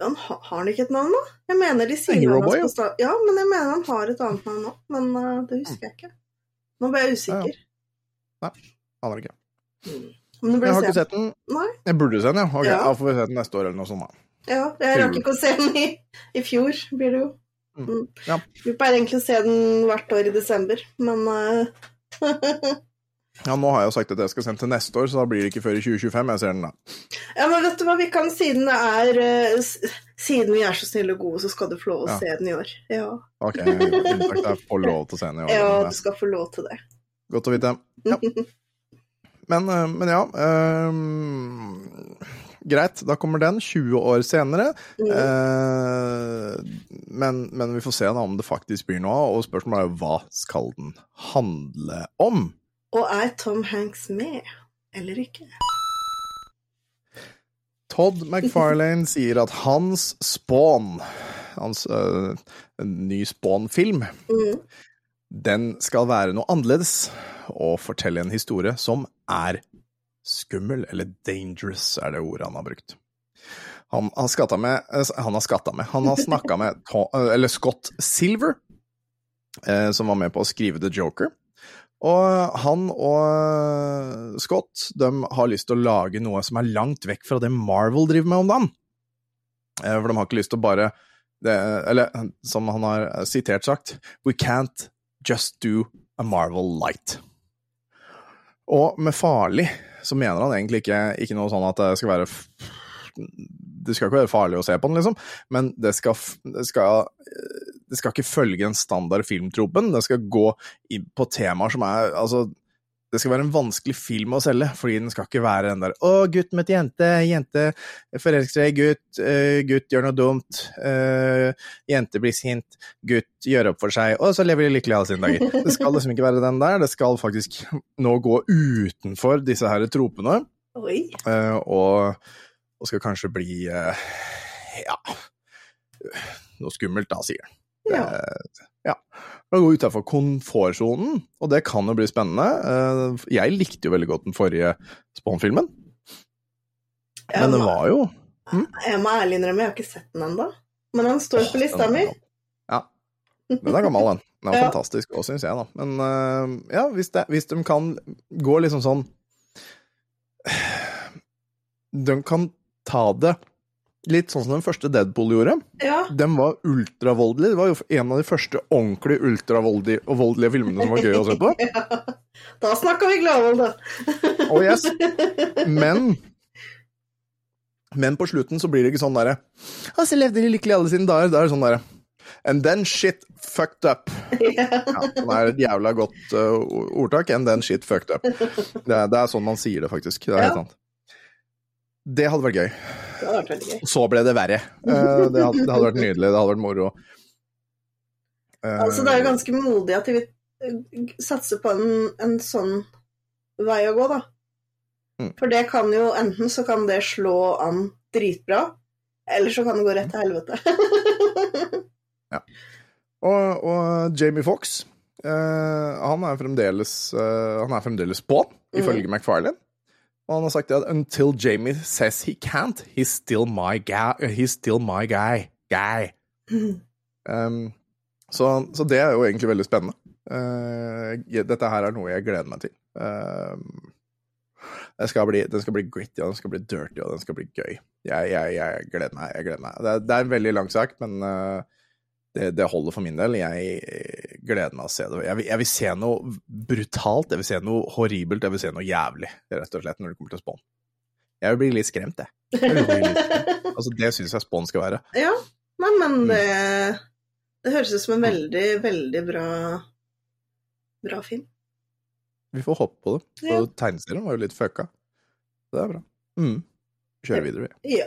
han, ha- Har han ikke et navn, da? Jeg mener de sier Hero Boy, hans Ja, men jeg mener han har et annet navn nå, men uh, det husker jeg ikke. Nå ble jeg usikker. Aner ikke. Men du burde Jeg har ikke sett den. Nei. Jeg burde se den, ja. Ok, Ja. Da får vi se den neste år eller noe sånt. da. Ja, jeg rakk ikke å se den i, i fjor, blir det jo. Mm. Mm. Ja. Vi pleier egentlig å se den hvert år i desember, men uh... [LAUGHS] Ja, Nå har jeg jo sagt at jeg skal se den til neste år, så da blir det ikke før i 2025 jeg ser den. da. Ja, men vet du hva, vi kan, siden det er uh, Siden vi er så snille og gode, så skal du få lov å Ja. se den i år. Ja, Ok, jeg får lov til å se den i år. [LAUGHS] ja du skal få lov til det. eh, Godt å vite. Ja. [LAUGHS] Men, eh, men ja um, Greit, da kommer den 20 år senere. Mm. Uh, men, men vi får se da om det faktisk blir noe av, og spørsmålet er jo hva skal den handle om? Og er Tom Hanks med, eller ikke? Todd McFarlane [LAUGHS] sier at hans Spawn, hans uh, ny Spawn-film, Mm. den skal være noe annerledes og fortelle en historie som er skummel, eller dangerous er det ordet han har brukt. Han har skatta med eh, Han har skatta med har snakka med eh, eller Scott Silver, eh, som var med på å skrive The Joker. Og han og Scott de har lyst til å lage noe som er langt vekk fra det Marvel driver med om dagen. Eh, For de har ikke lyst til å bare det, Eller som han har sitert sagt We can't just do a Marvel light. Og med farlig så mener han egentlig ikke, ikke noe sånn at det skal være Det skal ikke være farlig å se på den, liksom, men det skal, det skal det skal ikke følge den standard filmtropen. Det skal gå på temaer som er Altså, det skal være en vanskelig film å selge, fordi den skal ikke være den der 'Å, gutt møtte jente, jente forelsker seg i gutt, uh, gutt gjør noe dumt, uh, jente blir sint, gutt gjør opp for seg, og så lever de lykkelig alle sine dager'. Det skal liksom ikke være den der. Det skal faktisk nå gå utenfor disse her tropene, eh, og, og skal kanskje bli ja noe skummelt, da, sier han. Ja. Eh, ja. Det går utafor komfortsonen, og det kan jo bli spennende. Eh, Jeg likte jo veldig godt den forrige Spawn-filmen, men det var jo Jeg må ærlig innrømme, jeg har ikke sett den ennå. Men den står på lista mi. Ja, Den er gammel, den. Den er [LAUGHS] Ja. fantastisk òg, syns jeg, da. Men øh, ja, hvis, det, hvis de kan gå liksom sånn [SIGHS] De kan ta det litt sånn som den første Deadpool gjorde. Ja. Den var ultravoldelig. Det var jo en av de første ordentlig ultravoldelige og voldelige filmene som var gøy å se på. [LAUGHS] ja. Da snakka vi gladvold, da. [LAUGHS] Oh yes. Men Men på slutten så blir det ikke sånn derre Og så levde de lykkelig alle sine dager. Da er det sånn derre And then shit fucked up. Ja, det er et jævla godt uh, ordtak. And then shit fucked up. Det det er sånn man sier det, faktisk. Det er helt sant. Det hadde vært gøy. Det hadde vært veldig gøy. Og så ble det verre. Uh, det, hadde, det hadde vært nydelig. Det hadde vært moro. Uh, Altså, det er jo ganske modig at de vil eh, satse på en, en sånn vei å gå, da. Mm. For det kan jo enten så kan det slå an dritbra, eller så kan det gå rett til helvete. [LAUGHS] Og, og Jamie Fox han, er fremdeles, eh, han er fremdeles på, ifølge McFarlane. Og han har sagt at until Jamie says he can't, he's still my guy. He's still my guy. guy. [LAUGHS] Um, så, så det er jo egentlig veldig spennende. Uh, dette her er noe jeg gleder meg til. Um, det skal bli, den skal bli gritty, og den skal bli dirty, og den skal bli gøy. Jeg, jeg, jeg gleder meg. jeg gleder meg. Det, er- det er en veldig lang sak, men eh, det, det holder for min del. Jeg eh, gleder meg å se det. Jeg vil, jeg vil se noe brutalt, jeg vil se noe horribelt, jeg vil se noe jævlig, rett og slett, når det kommer til Spawn. Jeg vil bli litt skremt, jeg. jeg litt skremt. [LAUGHS] Altså, det syns jeg Spawn skal være. ja, nei, men Mm. det Det høres ut som en veldig, veldig bra bra film. Vi får håpe på det. Ja. Og tegneserien var jo litt fucka. Det er bra. Mm. Kjører videre, vi. Ja.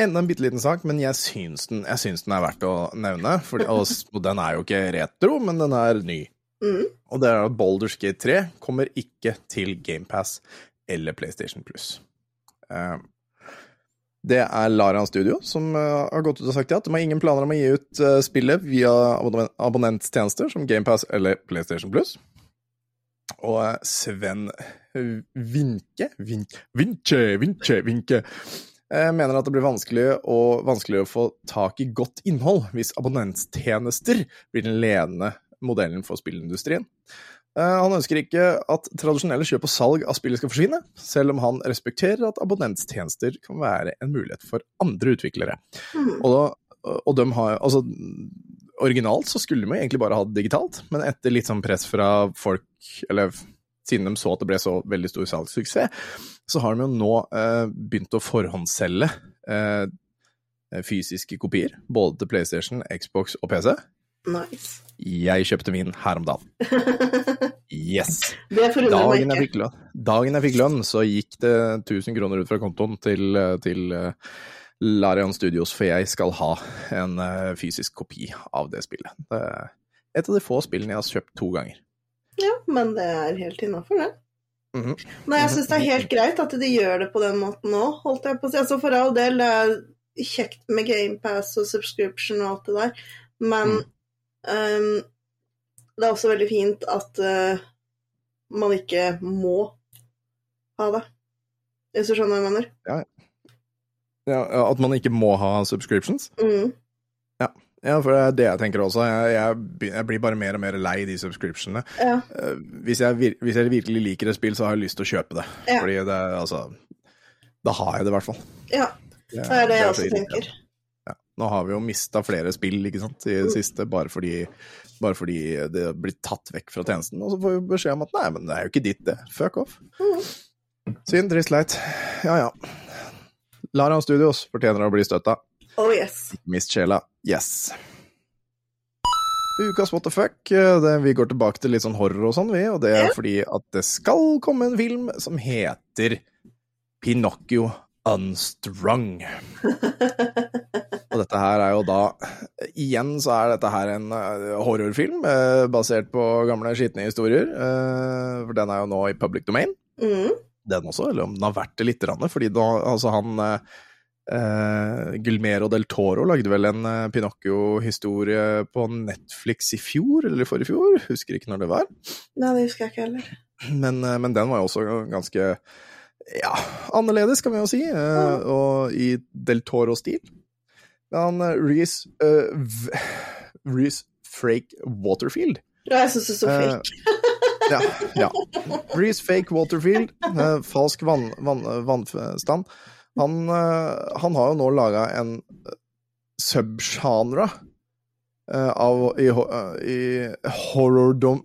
Enda en bitte liten sak, men jeg syns den, jeg syns den er verdt å nevne. For, og, [LAUGHS] og den er jo ikke retro, men den er ny. Mm. Og det er at Baldur's Gate 3 kommer ikke til GamePass eller PlayStation Plus. Eh, det er Laran Studio som eh, har gått ut og sagt at de har ingen planer om å gi ut eh, spillet via abonnenttjenester som GamePass eller PlayStation Plus. Og eh, Sven Vinke Vinke, Vinke, Vinke, Vinke mener at det blir vanskelig og vanskeligere å få tak i godt innhold hvis abonnenttjenester blir den ledende modellen for spillindustrien. Eh, Han ønsker ikke at tradisjonelle kjøp og salg av spillet skal forsvinne, selv om han respekterer at abonnenttjenester kan være en mulighet for andre utviklere. Mm. Og, da, og de har Altså, originalt så skulle de egentlig bare ha det digitalt, men etter litt sånn press fra folk, eller siden de så at det ble så veldig stor salgssuksess, så har de jo nå eh, begynt å forhåndsselge eh, fysiske kopier, både til PlayStation, Xbox og PC. Nice. Jeg kjøpte min her om dagen. [LAUGHS] Yes! Dagen jeg fikk lønn, dagen jeg fikk lønn så gikk det 1000 kroner ut fra kontoen til, til eh, Larian Studios, for jeg skal ha en eh, fysisk kopi av det spillet. Det er et av de få spillene jeg har kjøpt to ganger. Ja, men det er helt innafor, det. Mhm. Nei, jeg syns det er helt greit at de gjør det på den måten òg, holdt jeg på å si. Altså for all del, det er kjekt med GamePass og subscription og alt det der, men ehm, det er også veldig fint at uh, man ikke må ha det. Hvis du skjønner hva jeg mener? Ja, at man ikke må ha subscriptions. Mm. Ja, for det er det jeg tenker også. Jeg, jeg, jeg blir bare mer og mer lei de subscriptionene. Ja. Eh, hvis, jeg, hvis jeg virkelig liker et spill, så har jeg lyst til å kjøpe det. Ja. Fordi det altså Da har jeg det, i hvert fall. ja, det er det jeg så også tenker. Ja. Nå har vi jo mista flere spill ikke sant, i det siste, bare fordi, bare fordi det har blitt tatt vekk fra tjenesten. Og så får vi beskjed om at nei, men det er jo ikke ditt, det. Fuck off. Synd, trist, leit. Ja ja. Laran Studios fortjener å bli støtta. Oh yes. Mist sjela. Yes. Ukas what the fuck. eh, Det, vi går tilbake til litt sånn horror og sånn, vi. Og det er fordi at det skal komme en film som heter Pinocchio Unstrung. [LAUGHS] Og dette her er jo da Igjen så er dette her en eh, horrorfilm eh, basert på gamle skitne historier. eh, for den er jo nå i public domain Mm. den også, eller om den har vært det litt, grann, fordi da, altså han eh, eh, Gulmero del Toro lagde vel en uh, Pinocchio-historie på Netflix i fjor, eller i forrige fjor, husker ikke når det var, Nei, det husker jeg ikke heller. men, uh, men den var jo også ganske ja, annerledes, kan vi jo si, ja. og i del Toro-stil. Men han Reece Reece Frake Waterfield. Ja, jeg syns det er så fake. Ja. ja. [LAUGHS] Reece Fake Waterfield, falsk vannstand. Van, vannstand. Han, eh, han har jo nå laga en eh, subgenre eh, av i, i horror dom,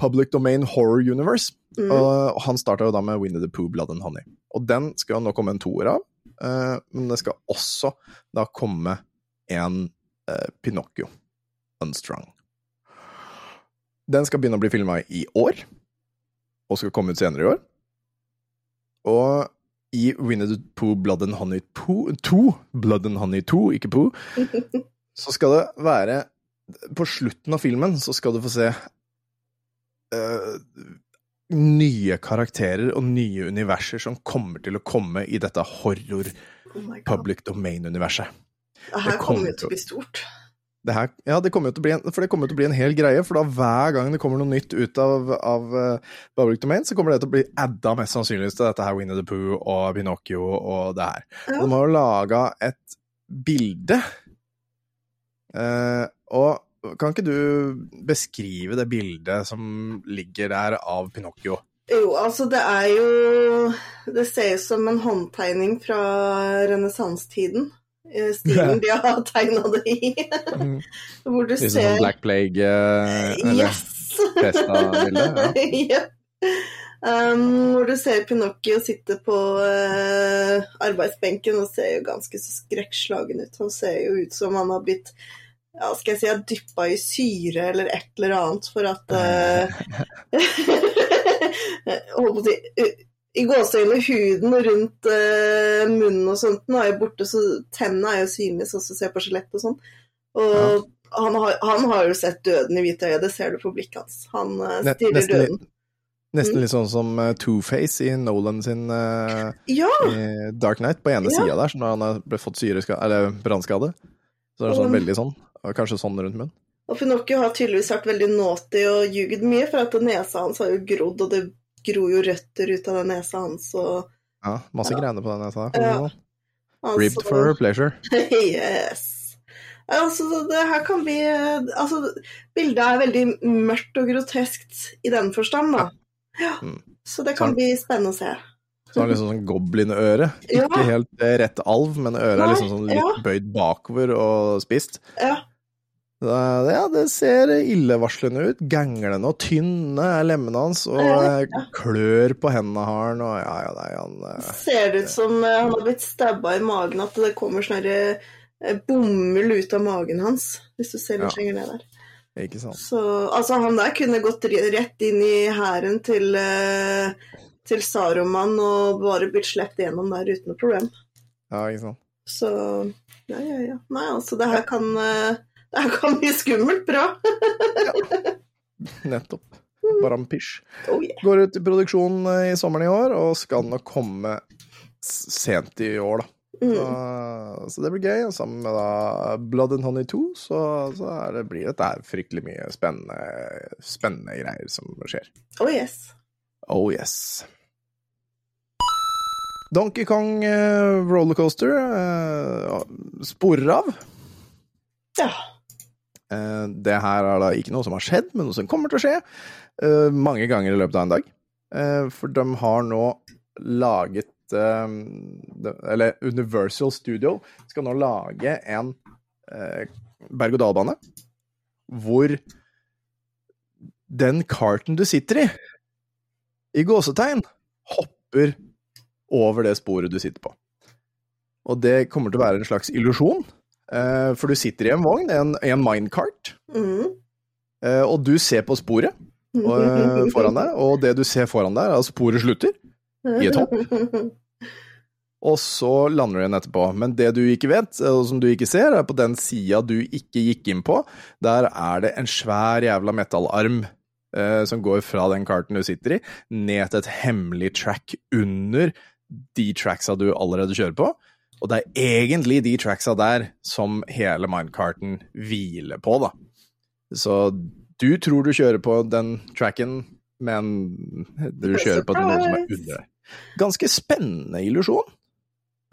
Public Domain Horror Universe. Mm. Og han starta jo da med Winnie the Pooh, Blood and Honey. Og den skal jo nå komme en toer av, men det skal også da komme en Pinocchio, Unstrung. Den skal begynne å bli filma i år, og skal komme ut senere i år. Og i Winnie the Pooh, Blood and Honey 2, 2 Blood and Honey 2, ikke Pooh, [LAUGHS] så skal det være På slutten av filmen så skal du få se uh, nye karakterer og nye universer som kommer til å komme i dette horror Oh public domain-universet. Det her kommer kommer jo til å bli stort. Det her, ja, det kommer en, for det kommer til å bli en hel greie, for da hver gang det kommer noe nytt ut av, av uh, Public Domain, så kommer det til å bli adda mest sannsynligvis til dette her Winnie the Pooh og Pinocchio og det her. Ja. De har jo laga et bilde, Uh, og kan ikke du beskrive det bildet som ligger der av Pinocchio? Jo, altså det er jo Det ser ut som en håndtegning fra renessansetiden. Eh, Stilen [LAUGHS] de har tegna det i. Hvor du Litt ser sånn Black Plague eller Yes! [LAUGHS] Festa-bilde? Ja. [LAUGHS] Um, hvor du ser Pinocchio sitte på uh, arbeidsbenken og ser jo ganske så skrekkslagen ut. Han ser jo ut som han har blitt ja, skal jeg si, dyppa i syre eller et eller annet for at uh, holdt på å si, I gåseøynene, huden rundt uh, munnen og sånt nå er jo borte, så tennene er jo synlige, sånn som ser på skjelett og sånn. Og han, har, han har jo sett døden i hvitøyet, det ser du på blikket hans. Han eh, Ne- stirrer nesten døden. Nesten litt sånn som uh, Two-Face i Nolan sin uh, Ja! i Dark Knight på ene Ja. sida der, så når han har fått brannskade. Så er det sånn um, veldig sånn. Kanskje sånn rundt munnen. Og Pinocchio har tydeligvis vært veldig naughty og ljugd mye, for at nesa hans har jo grodd, og det gror jo røtter ut av den nesa hans. Og Ja, masse Ja. greiner på den nesa. Ja. [LAUGHS] altså, Ribbed for her pleasure. yes. Altså, det her kan bli Altså, bildet er veldig mørkt og groteskt i den forstand, da. Ja. Mm. Så det kan så, bli spennende å se. Så har han liksom sånn goblinøre. Ikke helt eh, rett alv, men øret er liksom sånn litt bøyd bakover og spist. Ja. Det, ja, det ser illevarslende ut. Ganglende og tynne er lemmene hans, og Ja, eh, klør på hendene har han, og ja, ja, nei, han eh, Ser det ut som eh, han har blitt stabba i magen, at det kommer sånn bomull ut av magen hans, hvis du ser litt Ja. lenger ned der. Ikke sant. Så altså, han der kunne gått rett inn i hæren til, til Saruman og bare blitt sluppet gjennom der uten noe problem. Ja, ikke sant. Så ja, ja, ja. Nei, altså, det her kan Det her kan bli skummelt bra. Nettopp. Barampish. Oh, yeah. Går ut i produksjon eh, i sommeren i år, og skal nok komme sent i år, da. Mm. Så, så det blir gøy. Sammen med da Blood and Honey 2, så, så er det, blir dette fryktelig mye spennende, spennende greier som skjer. Oh yes. Oh yes. Donkey Kong eh, rollercoaster eh, sporer av. Ja. Eh, det her er da ikke noe som har skjedd, men noe som kommer til å skje eh, mange ganger i løpet av en dag. Eh, for de har nå laget Eller Universal Studio skal nå lage en berg-og-dal-bane hvor den karten du sitter i, i gåsetegn, hopper over det sporet du sitter på. Og det kommer til å være en slags illusjon, eh, for du sitter i en vogn, en, en minecart, Mm. uh, og du ser på sporet uh, foran deg, og det du ser foran deg, er at sporet slutter, i et hopp. [LAUGHS] og så lander du igjen etterpå. Men det du ikke vet, og som du ikke ser, er på den sida du ikke gikk inn på, der er det en svær jævla metallarm som går fra den karten du sitter i, ned til et hemmelig track under de tracksa du allerede kjører på. Og det er egentlig de tracksa der som hele minecarten hviler på, da. Så du tror du kjører på den tracken, men du kjører på noe som er under deg. Ganske spennende illusjon.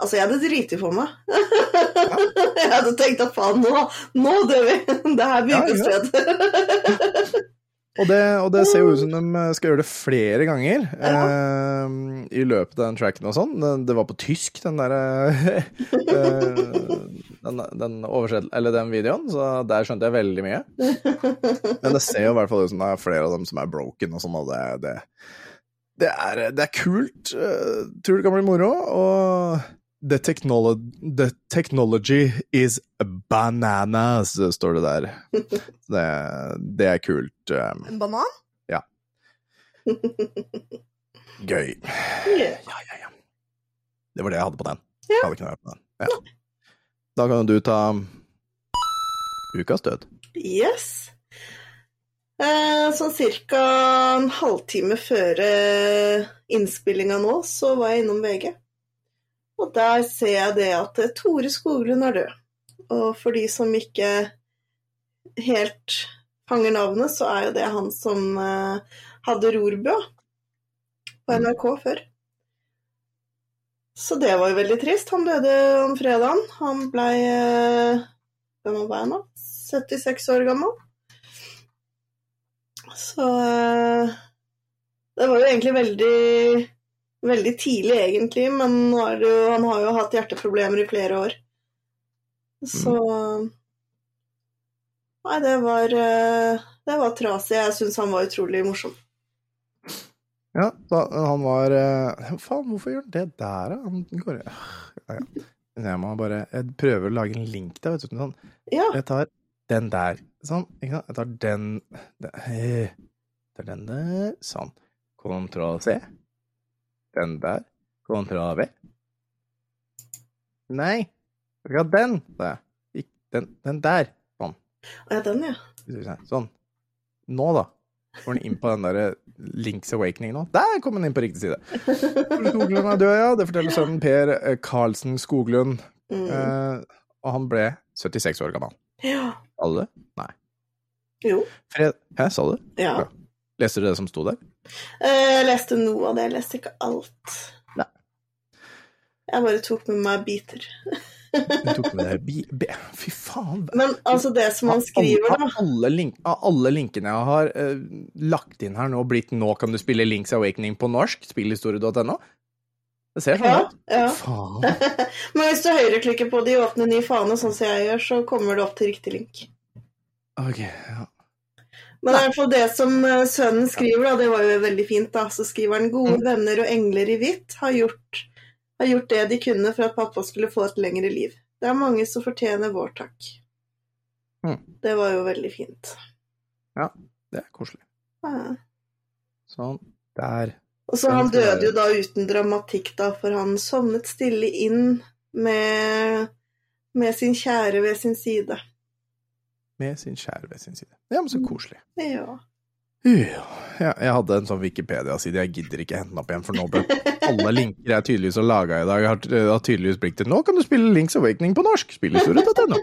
Altså, jeg hadde driti for meg. [LAUGHS] jeg hadde tenkt at faen, nå, nå dør vi! [LAUGHS] Det her blir Ja, ja. [LAUGHS] Og det, og det ser jo ut som de skal gjøre det flere ganger eh, i løpet av den tracken og sånn. Det, det var på tysk, den derre [LAUGHS] eh, den, den oversett- Eller den videoen, så der skjønte jeg veldig mye. [LAUGHS] Men det ser jo i hvert fall ut som det er flere av dem som er broken og sånn, og det, det, det, er, det er kult. Jeg tror det kan bli moro. Og the technology, the technology is bananas, står det der. [LAUGHS] Det, det er kult. eh, En banan? Ja. [LAUGHS] Gøy. Ja. Ja, ja. Det var det jeg hadde på den. Jeg hadde ikke noe på den. Ja. Da kan du ta ukas død. Yes. Eh, sånn cirka en halvtime før eh, innspillinga nå, så var jeg innom VG. Og der ser jeg det at eh, Tore Skoglund er død. Og for de som ikke helt fanger navnet, så er jo det han som eh, hadde Rorbua på NRK før. Så det var jo veldig trist. Han døde om fredagen. Han blei Hvem var jeg nå? 76 år gammel. Så eh, Det var jo egentlig veldig Veldig tidlig, egentlig, men det han har jo hatt hjerteproblemer i flere år. Så Nei, det var eh, Det var trasig. Jeg syns han var utrolig morsom. Ja, da, han var eh, Faen, hvorfor gjør han det der, da? Han går ja, ja. Jeg må bare Jeg prøver å lage en link der, vet du. Sånn. Ja. Jeg tar den der. Sånn. Ikke sant? Jeg tar den den, eh, tar den der. Sånn. Kontroll C. Den der. kontra V. Nei. Ha den. sa jeg. Den, den der. Sånn. ja, den, ja. Sånn. Nå, da. Går den inn på den derre Links Awakening nå? Der kom den inn på riktig side. Skoglund er død, ja. Det forteller sønnen Per eh, Karlsen Skoglund. Mm. Eh, og han ble 76 år gammel. ja. Alle? Nei. Jo. Fred... Hæ, sa du? Ja. Leste du det som sto der? Eh, Jeg leste noe av det, jeg leste ikke alt. Nei. Jeg bare tok med meg biter. Du tok med deg [LAUGHS] bi... Be... Fy faen. Men altså, det som han skriver, Av alle, link... alle linkene jeg har uh, lagt inn her nå, blitt 'Nå kan du spille Links Awakening' på norsk, spillhistorie.no Det ser sånn Ja, ut. ja. Faen. [LAUGHS] Men hvis du høyreklikker på det i åpne ny fane, sånn som jeg gjør, så kommer det opp til riktig link. Ok, ja. Men i hvert det som eh, sønnen skriver, da, det var jo veldig fint. da, Så skriver han 'Gode Mm. venner og engler i hvitt har gjort, har gjort det de kunne for at pappa skulle få et lengre liv. Det er mange som fortjener vår takk. Mm. Det var jo veldig fint. Ja, Det er koselig. Ja. Sånn. Der. Og så Han døde jo da uten dramatikk, da, for han sovnet stille inn med, med sin kjære ved sin side. Med sin kjære ved sin side. Ja, men så koselig. Ja. Ja, jeg hadde en sånn Wikipedia-side, jeg gidder ikke hente den opp igjen, for nå ble alle linker jeg tydeligvis har laga i dag, har, har tydeligvis blitt til Nå kan du spille Links Awakening på norsk! Spillhistorie.no.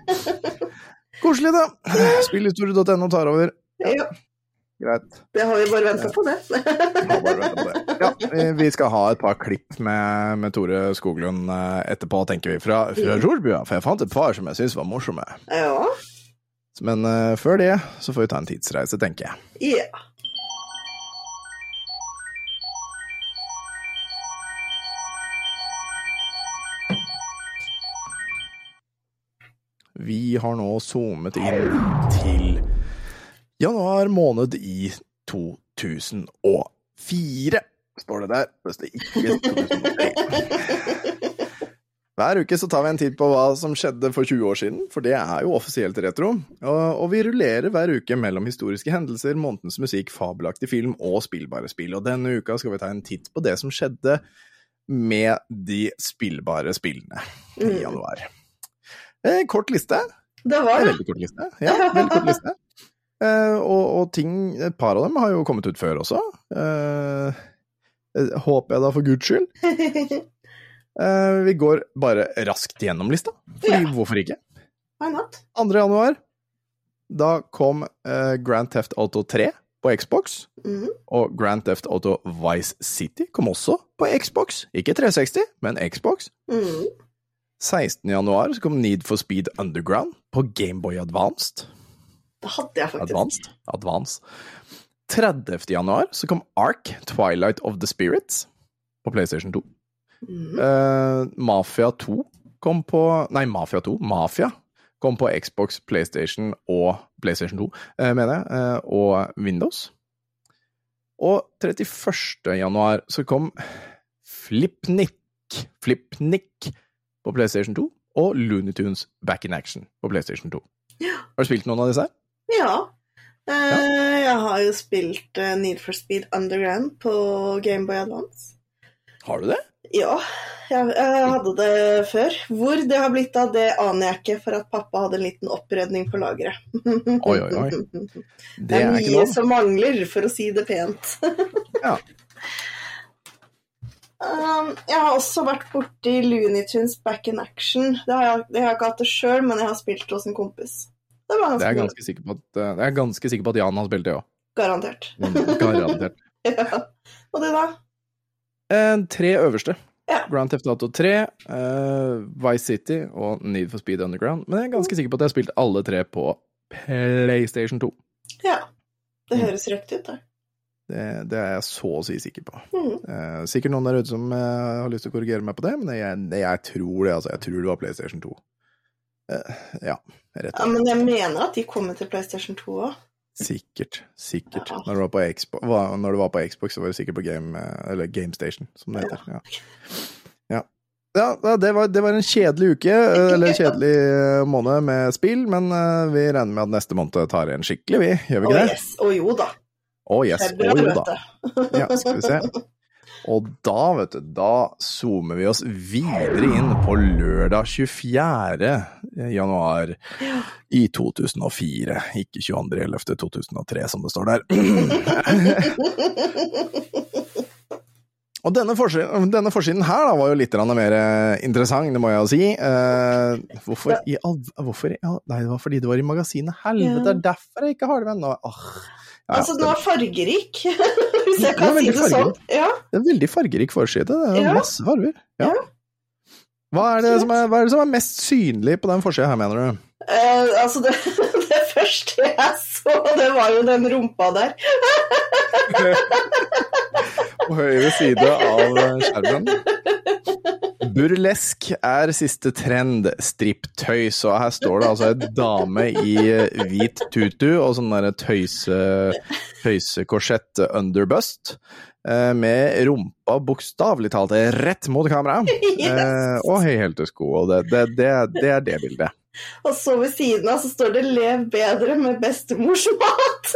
Koselig, da. Spillhistorie.no tar over. ja. Greit. Det har vi bare venta på, det. På det. Ja, vi- skal ha et par klipp med, med Tore Skoglund eh, etterpå, tenker vi, fra, fra Rorbua. For jeg fant et par som jeg syns var morsomme. ja. Men uh, før det så får vi ta en tidsreise, tenker jeg. ja. Vi har nå zoomet inn til januar måned i 2004, står det der. Det ikke 2003. [LAUGHS] Hver uke så tar vi en titt på hva som skjedde for 20 år siden, for det er jo offisielt retro. Og, vi rullerer hver uke mellom historiske hendelser, månedens musikk, fabelaktig film og spillbare spill. Og denne uka skal vi ta en titt på det som skjedde med de spillbare spillene i Mm. januar. Eh, kort liste. Det var det. veldig kort liste. Ja, veldig kort liste. [LAUGHS] Eh, og, og ting Et par av dem har jo kommet ut før også. Eh, eh, håper jeg da for guds skyld. [LAUGHS] Eh, vi går bare raskt gjennom lista, fordi Ja. hvorfor ikke? Why not? 2. januar, da kom uh, Grand Theft Auto 3 på Xbox. Mhm. Og Grand Theft Auto Vice City kom også på Xbox. Ikke 360, men Xbox. Mhm. 16. januar så kom Need for Speed Underground på Gameboy Advanced. Det hadde jeg faktisk. Advanced. Advanced. 30. januar så kom Ark Twilight of the Spirits på PlayStation 2. Eh, Mafia 2 kom på Nei, Mafia 2. Mafia kom på Xbox, PlayStation og PlayStation 2, uh, mener jeg, uh, og Windows. Og 31. januar så kom Flipnik, Flipnik på PlayStation 2 og Looney Tunes Back in Action på PlayStation 2. Har du spilt noen av disse her? Ja. ja. Jeg har jo spilt eh, Need for Speed Underground på Gameboy Advance. Har du det? Ja, jeg, jeg hadde det før. Hvor det har blitt av, det aner jeg ikke, for at pappa hadde en liten opprydning på lageret. Oi, oi, oi. Det [LAUGHS] Det er er mye som mangler, for å si det pent. [LAUGHS] Ja. Um, jeg har også vært borti Looney Tunes Back in Action. Det har jeg, det har jeg ikke hatt det sjøl, men jeg har spilt hos en kompis. Det var Det er jeg ganske sikker på at, eh, jeg er ganske sikker på at Jan har spilt det òg. garantert. Garantert. [LAUGHS] ja. Og du, da? Eh, tre øverste. Ja. Grand Theft Auto 3, uh, Vice City og Need for Speed Underground. Men jeg er ganske sikker på at jeg har spilt alle tre på PlayStation 2. Ja. Det Mm. høres riktig ut, da. Det, det er jeg så å si sikker på. Mm. Uh, sikkert noen der ute som uh, har lyst til å korrigere meg på det, men jeg, jeg tror det, altså. Jeg tror det var PlayStation 2. Eh, ja, rett og slett. men jeg mener at de kommer til PlayStation 2 òg. Sikkert. Sikkert. Ja. Når, du var på Xbox, når du var på Xbox, så var du sikkert på Game, eller GameStation, som det heter. Ja. Ja. Ja, det var, det var en kjedelig uke, eh, eller kjedelig eh, måned med spill, men eh, vi regner med at neste måned tar en skikkelig, vi. Gjør vi ikke det? yes. Å jo da. Å yes. Å jo da. Ja, skal vi se. Og da, vet du, da zoomer vi oss videre inn på lørdag 24. januar i 2004. Ikke 22.11.2003, som det står der. Og denne forsiden, denne forsiden her da, var jo litt mer eh, interessant, det må jeg jo si. Eh, hvorfor i all Hvorfor all Nei, det var fordi det var i magasinet Helvete, det er derfor jeg ikke har det med nå. Åh. Ja, ja, Altså, den var fargerik, hvis jeg kan si det sånn. Ja. Det er en veldig fargerik forside. Det er Ja. masse farger. Ja. Ja. Hva, er det som er, hva er det som er mest synlig på den forsida her, mener du? Eh, altså, [LAUGHS] det, det første [LAUGHS] jeg så, det var jo den rumpa der. [LAUGHS] På høyre side av eh, skjermen. Burlesk er siste trend, stripptøys, og her står det altså en dame i eh, hvit tutu og sånn derre tøyse, tøysekorsett underbust, eh, med rumpa bokstavelig talt rett mot kamera, [LAUGHS] Yes. og høyhælte sko, og det, det, det, det er det bildet. Og så ved siden av så står det 'Lev bedre med bestemors mat'.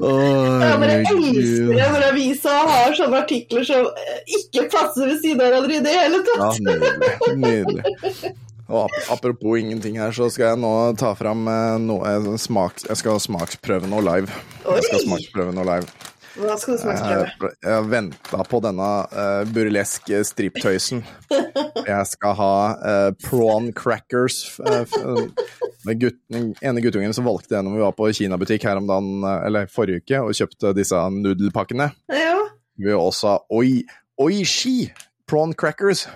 Jeg bare elsker det når avisa har sånne artikler som eh, ikke passer ved siden av hverandre i det hele Ja, tatt. nydelig. Nydelig. Og apropos ingenting her, så skal jeg nå ta fram eh, noe. Jeg skal smaksprøve noe live. Jeg skal smaksprøve noe live. Hva skal du smaksprøve? Jeg, har venta på denne uh, burleske striptøysen. Jeg skal ha uh, prawn crackers. eh, med gutt, den ene guttungen som valgte det når vi var på kinabutikk her om dagen, eh, eller forrige uke, og kjøpte disse nudelpakkene. Ja. Vi har også oi, oishi prawn crackers.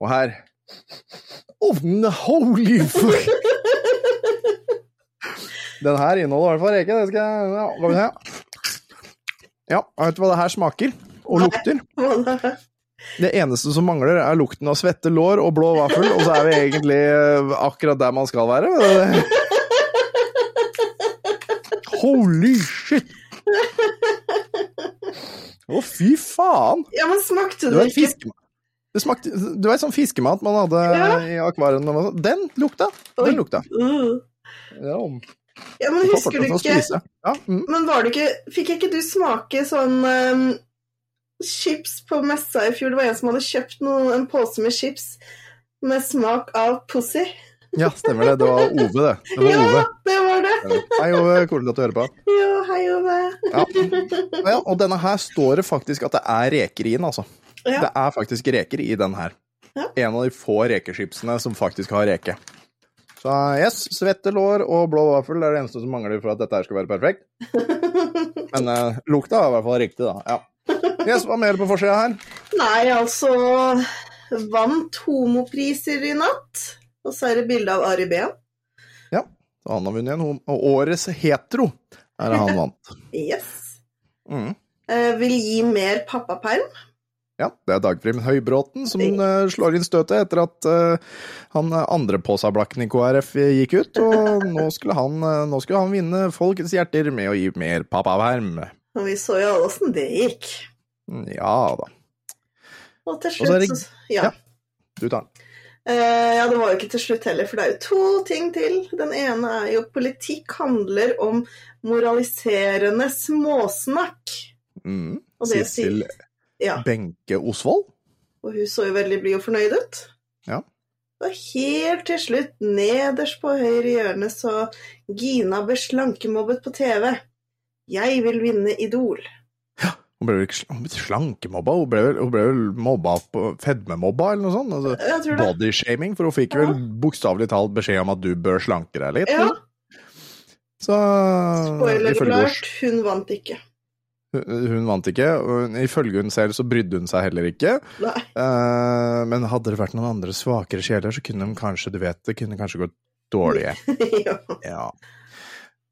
Og her Oh, holy fuck! [LAUGHS] Den her inneholder i hvert fall reke. Det skal jeg ja. Ja, vet du hva det her smaker? Og lukter? [LAUGHS] Det eneste som mangler, er lukten av svette lår og blå vaffel, og så er vi egentlig eh, akkurat der man skal være. Holy shit! Å, fy faen! ja, men smakte Det du var ikke. Det smakte Du vet sånn fiskemat man hadde Ja. i akvariet? Den lukta! Den lukta. Uh. Ja, Ja, men husker du ikke. Ja, mm. Men var det ikke Fikk ikke du smake sånn um, chips på messa i fjor? Det var en som hadde kjøpt noen, en pose med chips med smak av pussy. ja, stemmer det. Det var Ove, det. Det var [LAUGHS] Ja, Ove. det var det. Hei, Ove. Koselig at du hører på. [LAUGHS] Ja, hei, Ove. Ja. ja, og denne her står det faktisk at det er reker i den, altså. Ja. Det er faktisk reker i den her. Ja. En av de få rekeskipsene som faktisk har reke. Så yes, svette lår og blå vaffel er det eneste som mangler for at dette her skal være perfekt. [LAUGHS] Men uh, lukta er i hvert fall riktig, da. Ja. Yes, hva mer på forsida her? Nei, altså Vant homopriser i natt. Og så er det bilde av Ari Behn. Ja, så han har vunnet en og Årets hetero er det han [LAUGHS] vant. Yes. Mm. Uh, vil gi mer pappaperm. Ja, det er Dagfrim Høybråten som eh, slår inn støtet etter at eh, han eh, andre påsablakken i KrF gikk ut, og [LAUGHS] nå skulle, han, nå skulle han vinne folkets hjerter med å gi mer pappaverm. Og vi så jo alle åssen det gikk. Ja da. Og til Og så slutt det- Ja. ja. Du tar den. Ja, det var jo ikke til slutt heller, for det er jo to ting til. Den ene er jo politikk handler om moraliserende småsnakk. Mm. Sissel Ja. Benke Osvold. Og hun så jo veldig blid og fornøyd ut. Ja. Og helt til slutt, nederst på høyre hjørne, så Gina ble slankemobbet på TV. Jeg vil vinne Idol. Hun ble vel ikke slankemobba, hun ble vel, hun ble vel mobba på fedmemobba eller noe sånt? Altså. Bodyshaming, for hun fikk vel bokstavelig talt beskjed om at du bør slanke deg litt. Ja, Så spoiler klart, alert, hun vant ikke. Hun, vant ikke, og ifølge hun selv så brydde hun seg heller ikke. Eh, men hadde det vært noen andre svakere sjeler, så kunne de kanskje, du vet, det kunne kanskje gått dårlig. [LAUGHS] ja. Ja.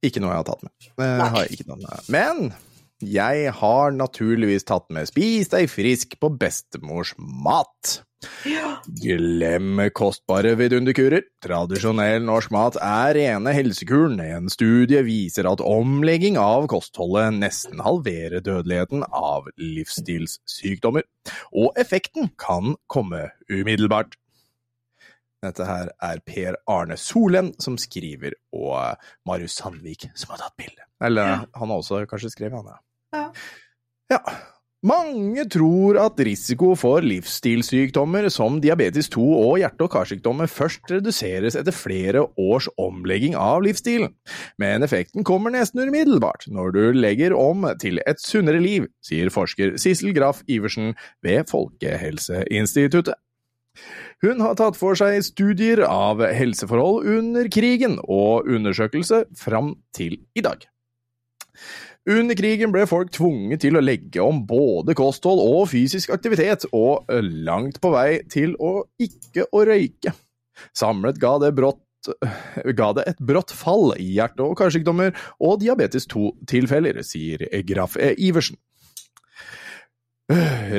Ikke noe jeg har tatt med. Nei. har jeg ikke tatt med. Men jeg har naturligvis tatt med Spis deg frisk på bestemors mat. ja. Glem kostbare vidunderkurer. Tradisjonell norsk mat er rene helsekuren. En studie viser at omlegging av kostholdet nesten halverer dødeligheten av livsstilssykdommer. Og effekten kan komme umiddelbart. Dette her er Per Arne Solen som skriver, og Marius Sandvik som har tatt bilde. Eller Ja. han har også kanskje skrevet, han, ja. Ja. Mange tror at risiko for livsstilssykdommer som diabetes 2 og hjerte- og karsykdommer først reduseres etter flere års omlegging av livsstilen, men effekten kommer nesten umiddelbart når du legger om til et sunnere liv, sier forsker Sissel Graff Iversen ved Folkehelseinstituttet. Hun har tatt for seg studier av helseforhold under krigen og undersøkelse fram til i dag. Under krigen ble folk tvunget til å legge om både kosthold og fysisk aktivitet, og langt på vei til å ikke å røyke. Samlet ga det, brått, ga det et brått fall i hjerte- og karsykdommer og diabetes 2-tilfeller, sier Graff Iversen.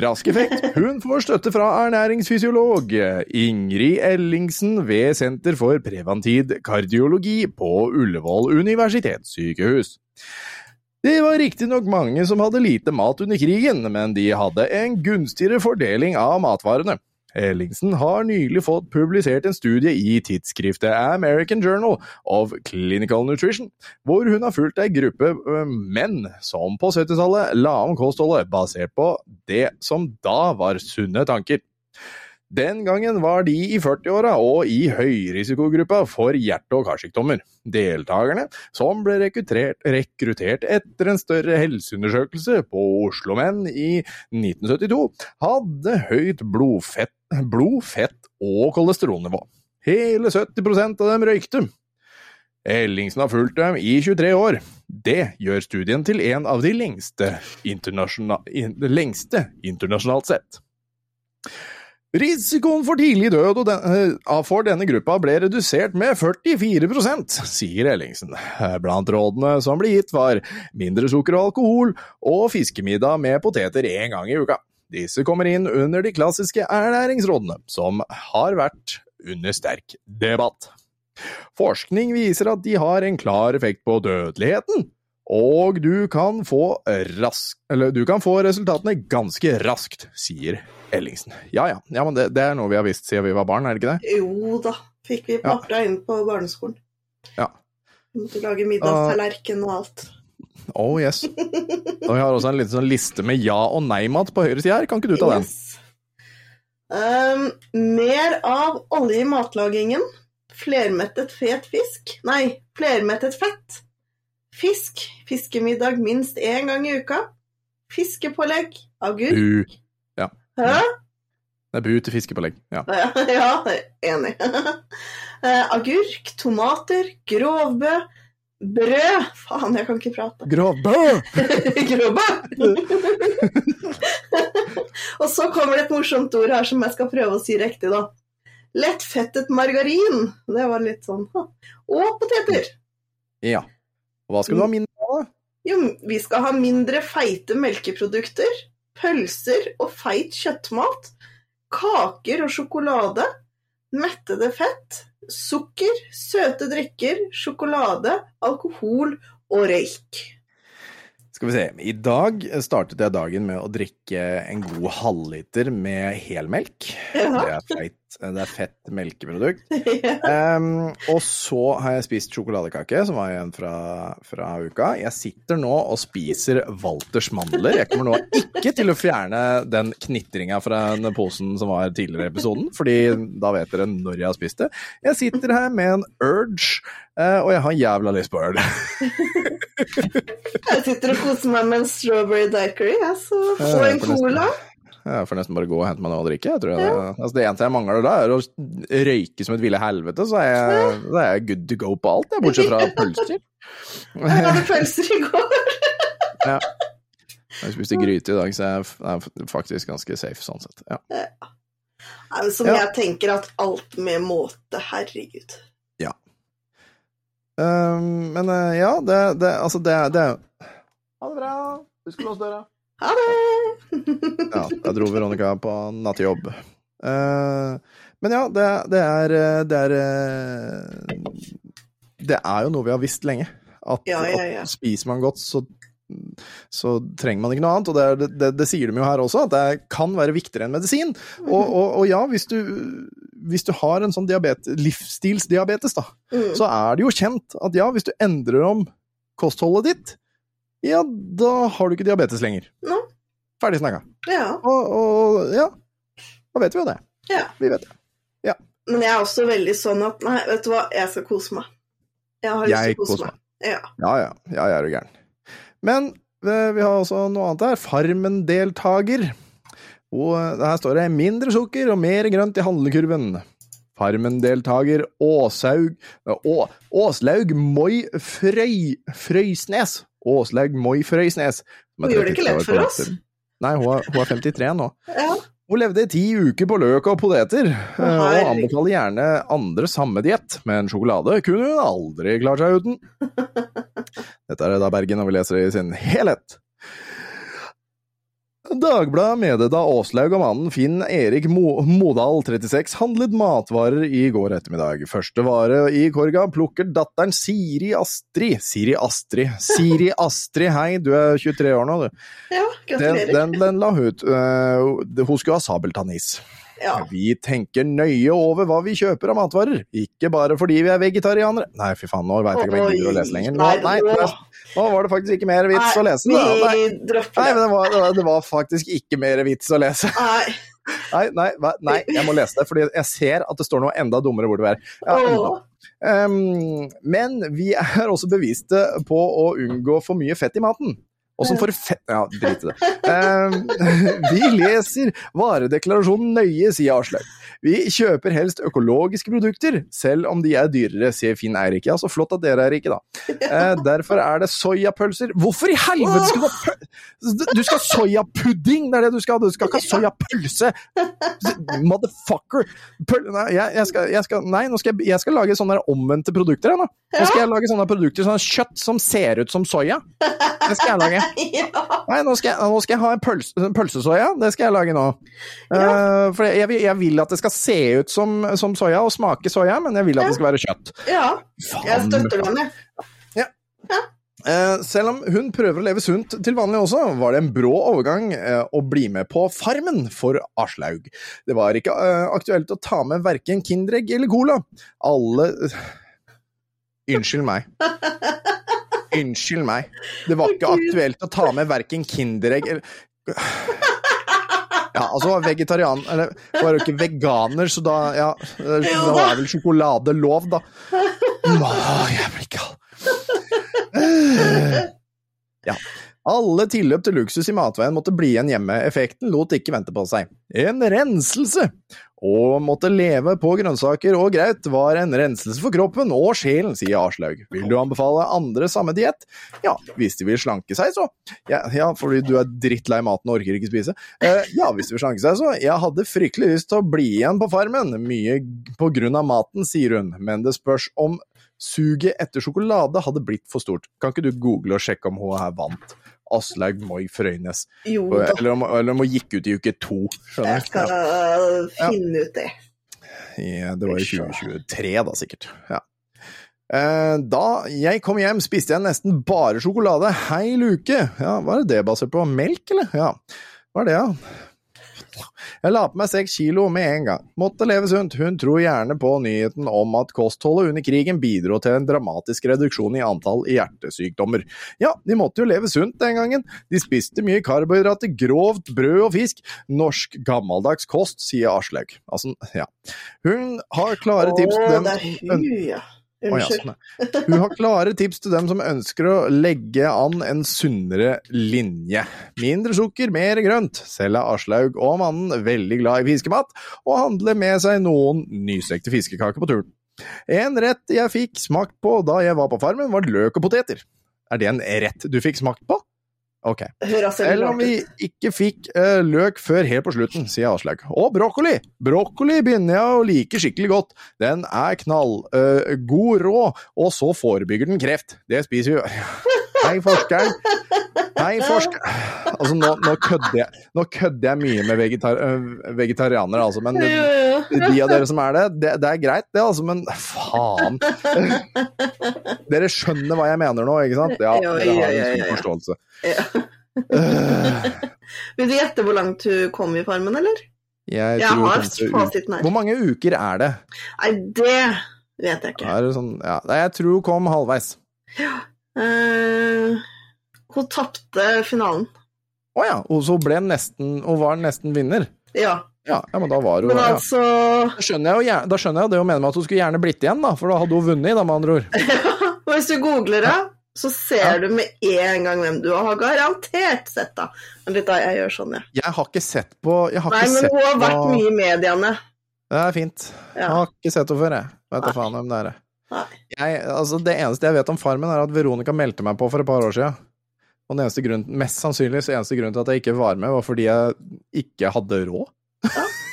Rask effekt. Hun får støtte fra ernæringsfysiolog Ingrid Ellingsen ved Senter for preventiv kardiologi på Ullevål universitetssykehus. Det var riktignok mange som hadde lite mat under krigen, men de hadde en gunstigere fordeling av matvarene. Ellingsen har nylig fått publisert en studie i tidsskriftet American Journal of Clinical Nutrition, hvor hun har fulgt ei gruppe menn som på 70-tallet la om kostholdet basert på det som da var sunne tanker. Den gangen var de i 40-åra og i høyrisikogruppa for hjerte- og karsykdommer. Deltakerne, som ble rekruttert, rekruttert etter en større helseundersøkelse på Oslo-menn i 1972, hadde høyt blodfett, blodfett og kolesterolnivå. Hele 70% av dem røykte. Ellingsen har fulgt dem i 23 år. Det gjør studien til en av de lengste, internasjonal, in, lengste internasjonalt sett. Risikoen for tidlig død den, eh, for denne gruppa ble redusert med 44% sier Ellingsen. Blant rådene som ble gitt var mindre sukker og alkohol og fiskemiddag med poteter én gang i uka. Disse kommer inn under de klassiske ernæringsrådene, som har vært under sterk debatt. Forskning viser at de har en klar effekt på dødeligheten, og du kan få, rask, du kan få resultatene ganske raskt, sier Ellingsen. Ja ja, ja men det, det er noe vi har visst siden vi var barn, er det ikke det? Jo da, fikk vi Ja. inn på barneskolen. Ja. Vi måtte lage middagstallerken og alt. Oh yes. Og vi har også en liten sånn liste med ja- og nei-mat på høyre side her, kan ikke du ta den? Yes. Um, mer av olje i matlagingen. Flermettet fet fisk. Nei, flermettet fett. Fisk. Fiskemiddag minst én gang i uka. Fiskepålegg. Agurk. Hæ? Det er bu til fiskepålegg. Ja. [LAUGHS] Ja, enig. [LAUGHS] Eh, agurk, tomater, grovbø, brød Faen, jeg kan ikke prate. Grovbø! [LAUGHS] Grovbø! Og så kommer det et morsomt ord her som jeg skal prøve å si riktig, da. Lettfettet margarin. Det var litt sånn ha. Og poteter. Ja. Og hva skal du ha mindre av, da? Jo, vi skal ha mindre feite melkeprodukter, pølser og feit kjøttmat, kaker og sjokolade, mettede fett, sukker, søte drikker, sjokolade, alkohol og røyk. Skal vi se. I dag startet jeg dagen med å drikke en god halvliter med helmelk. Det er, feit, det er fett melkeprodukt. [LAUGHS] Um, og så har jeg spist sjokoladekake, som var igjen fra, fra uka. Jeg sitter nå og spiser Walters mandler. Jeg kommer nå ikke til å fjerne den knitringa fra den posen som var tidligere i episoden, fordi da vet dere når jeg har spist det. Jeg sitter her med en Urge, eh, og jeg har jævla lyst på øl. Jeg sitter og koser meg med en strawberry daiquiri, jeg, så Ja, en cola. nesten-. Jeg får nesten bare gå og hente meg noe å drikke. Jeg tror jeg, altså det eneste jeg mangler da, er å røyke som et ville helvete, så er jeg, da er jeg good to go på alt, jeg, bortsett fra pølser. Jeg hadde pølser i går. [LAUGHS] Ja. Jeg spiste gryte i dag, så jeg er faktisk ganske safe sånn sett. Ja. ja. Som Ja. jeg tenker at alt med måte, herregud. Um, men uh, ja, det, det Altså, det, det er Ha det bra. Husk å låse døra. Ha det! Ja, da dro Veronica på nattjobb. Uh, men ja, det, det er uh, Det er uh, Det er jo noe vi har visst lenge. At, Ja, ja, ja. at spiser man godt, så, så trenger man ikke noe annet. Og det, det, det sier de jo her også, at det kan være viktigere enn medisin. Og, og, og ja, hvis du, hvis du har en sånn diabet, livsstilsdiabetes, da, Mm. så er det jo kjent at ja, hvis du endrer om kostholdet ditt, ja, da har du ikke diabetes lenger. Nå. Ferdig snakka. Ja, Og, og ja, da vet vi jo det. ja. Vi vet det. Men jeg er også veldig sånn at nei, vet du hva, jeg skal kose meg. Jeg har lyst til å kose meg. meg. Ja. Ja, ja. Ja, jeg er jo gæren. Men eh, vi har også noe annet her. Farmen-deltaker. Og eh, her står det 'mindre sukker og mer grønt i handlekurven'. Farmen-deltaker Åshaug Å, Åslaug Moi Frøy, Frøysnes. Åslaug Moi Frøysnes. Hun gjør det ikke lett for oss. Nei, hun er, hun er 53 nå. ja. Hun levde i ti uker på løk og poteter, eh, og anbefaler gjerne andre samme diett, men sjokolade kunne hun aldri klart seg uten. [LAUGHS] Dette er da Bergen, og vi leser det i sin helhet. Dagbladet meddelte da Åslaug og mannen Finn Erik Mo Modal, 36, handlet matvarer i går ettermiddag. Første vare i korga plukker datteren Siri Astrid Siri Astrid. Siri [LAUGHS] Astrid, hei, du er 23 år nå, du. ja, gratulerer. den, den la hun ut. Eh, hun skulle ha sabeltannis. Ja. Vi tenker nøye over hva vi kjøper av matvarer, ikke bare fordi vi er vegetarianere. Nei, fy faen, nå veit jeg ikke om jeg gidder å lese lenger. Nå, Nei, nei, nå- var det faktisk ikke mer vits å lese. Da. Nei, nei men det var, det var- faktisk ikke mer vits å lese. Nei. Nei, nei, nei, jeg må lese det, fordi jeg ser at det står noe enda dummere hvor det er. Ja. Ehm, men vi er også bevisste på å unngå for mye fett i maten. Åssen for fett Ja, drit i det. Ehm, [LAUGHS] vi leser varedeklarasjonen nøye, sier Aslaug. Vi kjøper helst økologiske produkter, selv om de er dyrere, sier Finn Eirik. Ja, så flott at dere er rike, da. Eh, derfor er det soyapølser. Hvorfor i helvete skal du ha pøl... Du skal ha soyapudding! Det er det du skal ha, du skal ikke ha soyapølse! Motherfucker! Pøl... Nei, jeg, jeg, skal, jeg skal Nei, nå skal jeg, jeg skal lage sånne omvendte produkter, jeg nå. Nå skal jeg lage sånne produkter, sånn kjøtt som ser ut som soya. Det skal jeg lage. [LAUGHS] Ja. Nei, nå skal jeg, nå skal jeg ha en pølse, pølsesoya. Det skal jeg lage nå. Eh, for jeg, jeg vil at det skal se ut som, som soya og smake soya, men jeg vil at det skal være kjøtt. ja. Jeg støtter den, jeg. Eh, selv om hun prøver å leve sunt til vanlig også, var det en brå overgang uh, å bli med på Farmen for Aslaug. Det var ikke aktuelt å ta med verken Kinderegg eller Cola. Alle Unnskyld meg. [LAUGHS] Unnskyld meg. Det var ikke aktuelt å ta med verken Kinderegg eller Ja, altså vegetarian Eller var jo ikke veganer, så da Ja, da er vel sjokolade lov, da. Jeg blir kald. Ja. Alle tilløp til luksus i matveien måtte bli igjen hjemme, effekten lot ikke vente på seg. En renselse! Å måtte leve på grønnsaker og graut var en renselse for kroppen og sjelen, sier Aslaug. Vil du anbefale andre samme diett? Ja, hvis de vil slanke seg, så. Ja, ja fordi du er drittlei maten og orker ikke spise. Eh, ja, hvis de vil slanke seg, så. Jeg hadde fryktelig lyst til å bli igjen på farmen, mye på grunn av maten, sier hun, men det spørs om suget etter sjokolade hadde blitt for stort. Kan ikke du google og sjekke om hun er vant? Aslaug Moi Frøynes. Eller om, eller om hun gikk ut i uke to, skjønner jeg skal skal finne ut det. Ja, det var i 2023 da, sikkert. Ja. Eh, Da jeg kom hjem, spiste jeg nesten bare sjokolade hei uke. Ja, hva er det basert på? Melk, eller? Ja, hva er det, ja? Jeg la på meg seks kilo med en gang. Måtte leve sunt. Hun tror gjerne på nyheten om at kostholdet under krigen bidro til en dramatisk reduksjon i antall hjertesykdommer. Ja, de måtte jo leve sunt den gangen. De spiste mye karbohydrater, grovt brød og fisk. Norsk gammeldags kost, sier Aslaug. Altså, ja. Hun har klare tips til Unnskyld. sånn, ja. Hun har klare tips til dem som ønsker å legge an en sunnere linje. Mindre sukker, mer grønt. Selv er Aslaug og mannen veldig glad i fiskemat, og handler med seg noen nystekte fiskekaker på turen. En rett jeg fikk smakt på da jeg var på farmen, var løk og poteter. Er det en rett du fikk smakt på? Ok. Eller om vi ikke fikk uh, løk før helt på slutten, sier Aslaug. Og brokkoli! Brokkoli begynner jeg å like skikkelig godt. Den er knall, uh, god rå, og så forebygger den kreft. Det spiser vi [LAUGHS] Hei, forskeren. Hei, forsker... Altså, nå, nå, kødder jeg, nå kødder jeg mye med vegetar eh, vegetarianere, altså, men ja. de av dere som er det, det, det er greit, det, altså, men faen. [LAUGHS] Dere skjønner hva jeg mener nå, ikke sant? Ja, dere har en stor forståelse. Ja. Vil du gjette hvor langt du kom i Farmen, eller? jeg Jeg tror har fasiten her. Hvor mange uker er det? Nei, det vet jeg ikke. Sånn, ja, nei, jeg tror hun kom halvveis. Eh, hun tapte finalen. Å ja, og så ble hun nesten Hun var nesten vinner. Ja. Ja, ja men da var hun Men ja. altså Da skjønner jo da skjønner jeg det hun mener med at hun skulle gjerne blitt igjen, da, for da hadde hun vunnet, da, med andre ord. [LAUGHS] Hvis du googler det, så ser Ja. du med en gang hvem du har garantert sett, da. Men litt da jeg gjør sånn, ja. Jeg har ikke sett på har Nei, ikke men hun har vært på mye i mediene. Det er fint. Jeg har ikke sett henne før, jeg. Veit da faen hvem det er. Jeg, altså, det eneste jeg vet om Farmen, er at Veronica meldte meg på for et par år siden. Og den eneste grunnen, mest sannsynligvis eneste grunnen til at jeg ikke var med, var fordi jeg ikke hadde råd. Ja, [LAUGHS]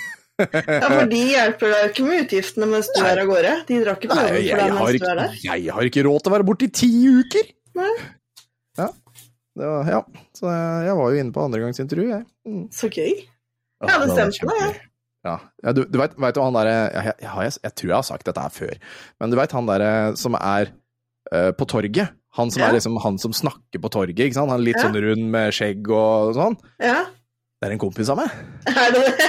[LAUGHS] for de hjelper deg jo ikke med utgiftene mens du er av gårde. De drar ikke på jobben jeg, for deg jeg, mens du er der. jeg har ikke råd til å være borte i ti uker! Nei. Ja. Det var, ja. Så jeg, jeg var jo inne på andregangsintervju, jeg. Mm. Så gøy. Ja, hadde stemt på deg, jeg. Ja. ja, du, du veit jo han derre jeg, jeg, jeg, jeg tror jeg har sagt dette her før, men du veit han derre som er uh, på torget? Han som Ja. er liksom han som snakker på torget, ikke sant? Han er litt Ja. sånn rund med skjegg og sånn. Ja. Det er en kompis av meg. Er det det?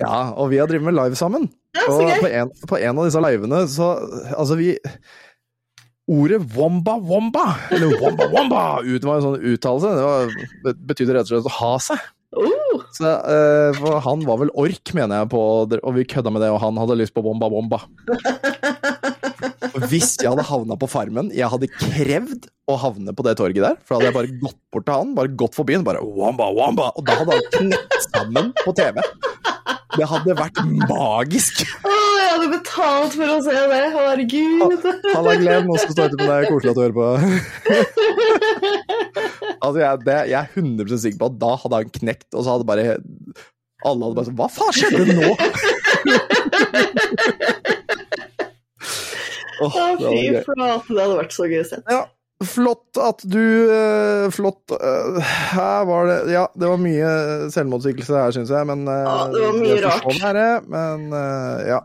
Ja, og vi har drevet med live sammen. Ja, og på en, på en av disse livene så Altså, vi Ordet womba womba, eller womba womba, ut var en sånn uttalelse. Det var, det betydde rett og slett å ha seg. Uh. Så, uh, han var vel ork, mener jeg, på, og vi kødda med det, og han hadde lyst på womba womba. Hvis jeg hadde havna på Farmen, jeg hadde krevd å havne på det torget der, for da hadde jeg bare gått bort til han, bare gått forbi han, bare womba womba, og da hadde han knekt sammen på TV. Det hadde vært magisk. Å, jeg hadde betalt for å se det. Herregud. Halla, Glenn. Nå skal du stå med deg. Koselig at du hører på. altså, jeg, det, jeg er 100 sikker på at da hadde han knekt, og så hadde bare Alle hadde bare sånn Hva faen skjedde nå? Åh, Å, det var fy flate. Det hadde vært så gøy å se. Ja, flott at du eh, Flott eh, Her var det Ja, det var mye selvmotsigelse her, syns jeg, men eh, Ja, det var mye rart. Her, men eh, ja.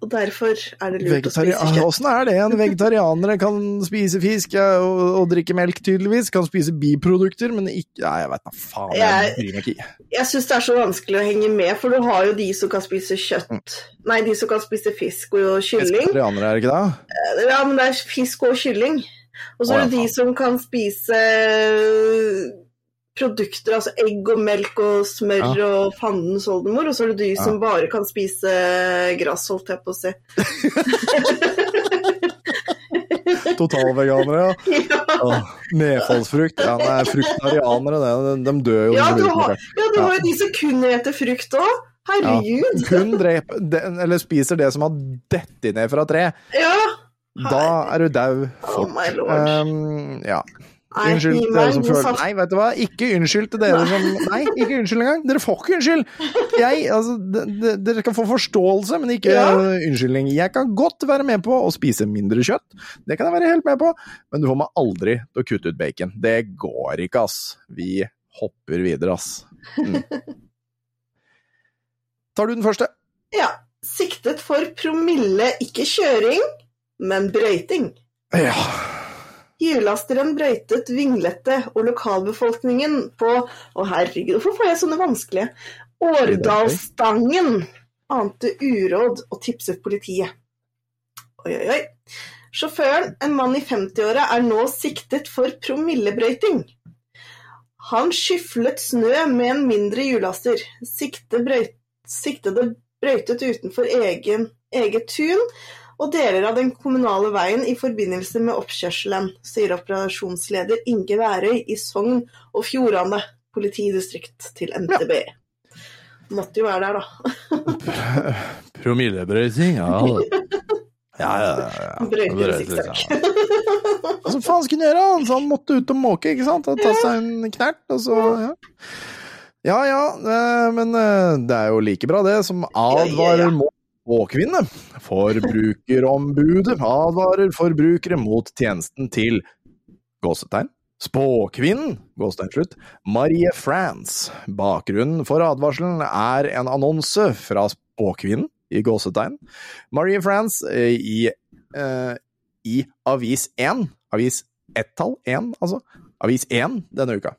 Og derfor er det lurt å spise kjøtt. Åssen er det? En vegetarianer kan spise fisk ja, og, og drikke melk, tydeligvis. Kan spise biprodukter, men ikke Nei, jeg veit da faen. Jeg bryr meg ikke. Jeg syns det er så vanskelig å henge med, for du har jo de som kan spise kjøtt. Nei, de som kan spise fisk og kylling. Vegetarianere, er det ikke det? Ja, men det er fisk og kylling. Og så er det de som kan spise produkter, altså egg og melk og smør og fandens oldemor. Og så er det de som bare kan spise gress, holdt jeg på å si. [LAUGHS] Totalveganere, ja. [LAUGHS] Ja. Nedfallsfrukt. Ja, nei, fruktarianere, det. De, dør jo. Ja, du har, ja, du har jo de som kun eter frukt òg. Herregud. Kun dreper det- Eller spiser det som har dettet ned fra tre. Ja. Da er du dau Oh fort. Oh. Um, ja. Unnskyld til dere som føler. Nei, vet du hva, ikke unnskyld til dere som Nei, ikke unnskyld engang. Dere får ikke unnskyld. Jeg, altså, dere skal få forståelse, men ikke Ja. unnskyldning. Jeg kan godt være med på å spise mindre kjøtt, det kan jeg være helt med på, men du får meg aldri til å kutte ut bacon. Det går ikke, ass. Vi hopper videre, ass. Mm. Tar du den første? Ja. Siktet for promille, ikke kjøring, men brøyting. Ja. Hjullasteren brøytet vinglete, og lokalbefolkningen på Å herregud, hvorfor får jeg sånne vanskelige? Årdalsstangen ante uråd og tipset politiet. Oi, oi, oi. Sjåføren, en mann i 50-åra, er nå siktet for promillebrøyting. Han skyflet snø med en mindre hjullaster. Sikte brøyt, siktede brøytet utenfor egen, eget tun og deler av den kommunale veien i forbindelse med oppkjørselen, sier operasjonsleder Inge Værøy i Sogn og Fjordane politidistrikt til NTB. Måtte jo være der, da. [LAUGHS] Promillebrøyting, [LAUGHS] ja. Ja, ja, ja. ja. Brøyter i sikksakk. Hva faen skulle han gjøre? Han, så han måtte ut og måke, ikke sant? Og ta seg en knert, og så ja. Ja ja, eh, men eh, det er jo like bra, det, som advarer ja. mot spåkvinne. Forbrukerombudet advarer forbrukere mot tjenesten til gåsetegn. Spåkvinnen, gåstein slutt, Marie France. Bakgrunnen for advarselen er en annonse fra spåkvinnen i gåsetegn. Marie France eh, i, eh, i Avis 1, Avis ett-tall 1, altså. Avis 1 denne uka.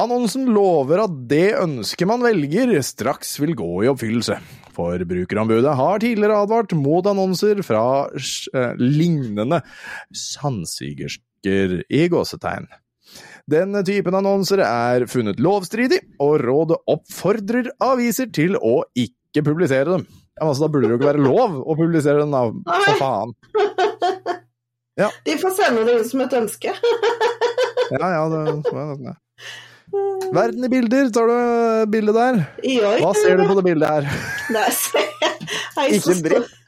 Annonsen lover at det ønsket man velger, straks vil gå i oppfyllelse. Forbrukerombudet har tidligere advart mot annonser fra eh, lignende sannsigersker i gåsetegn. Denne typen annonser er funnet lovstridig, og rådet oppfordrer aviser til å ikke publisere dem. Ja, altså, da burde det jo ikke være lov å publisere den, da. For faen. [LAUGHS] De får sende det ut som et ønske. [LAUGHS] Ja, ja, det, ja. Verden i bilder, tar du bildet der? I. Hva ser du på det bildet her? Nei. Hei, Ikke en dritt. [LAUGHS]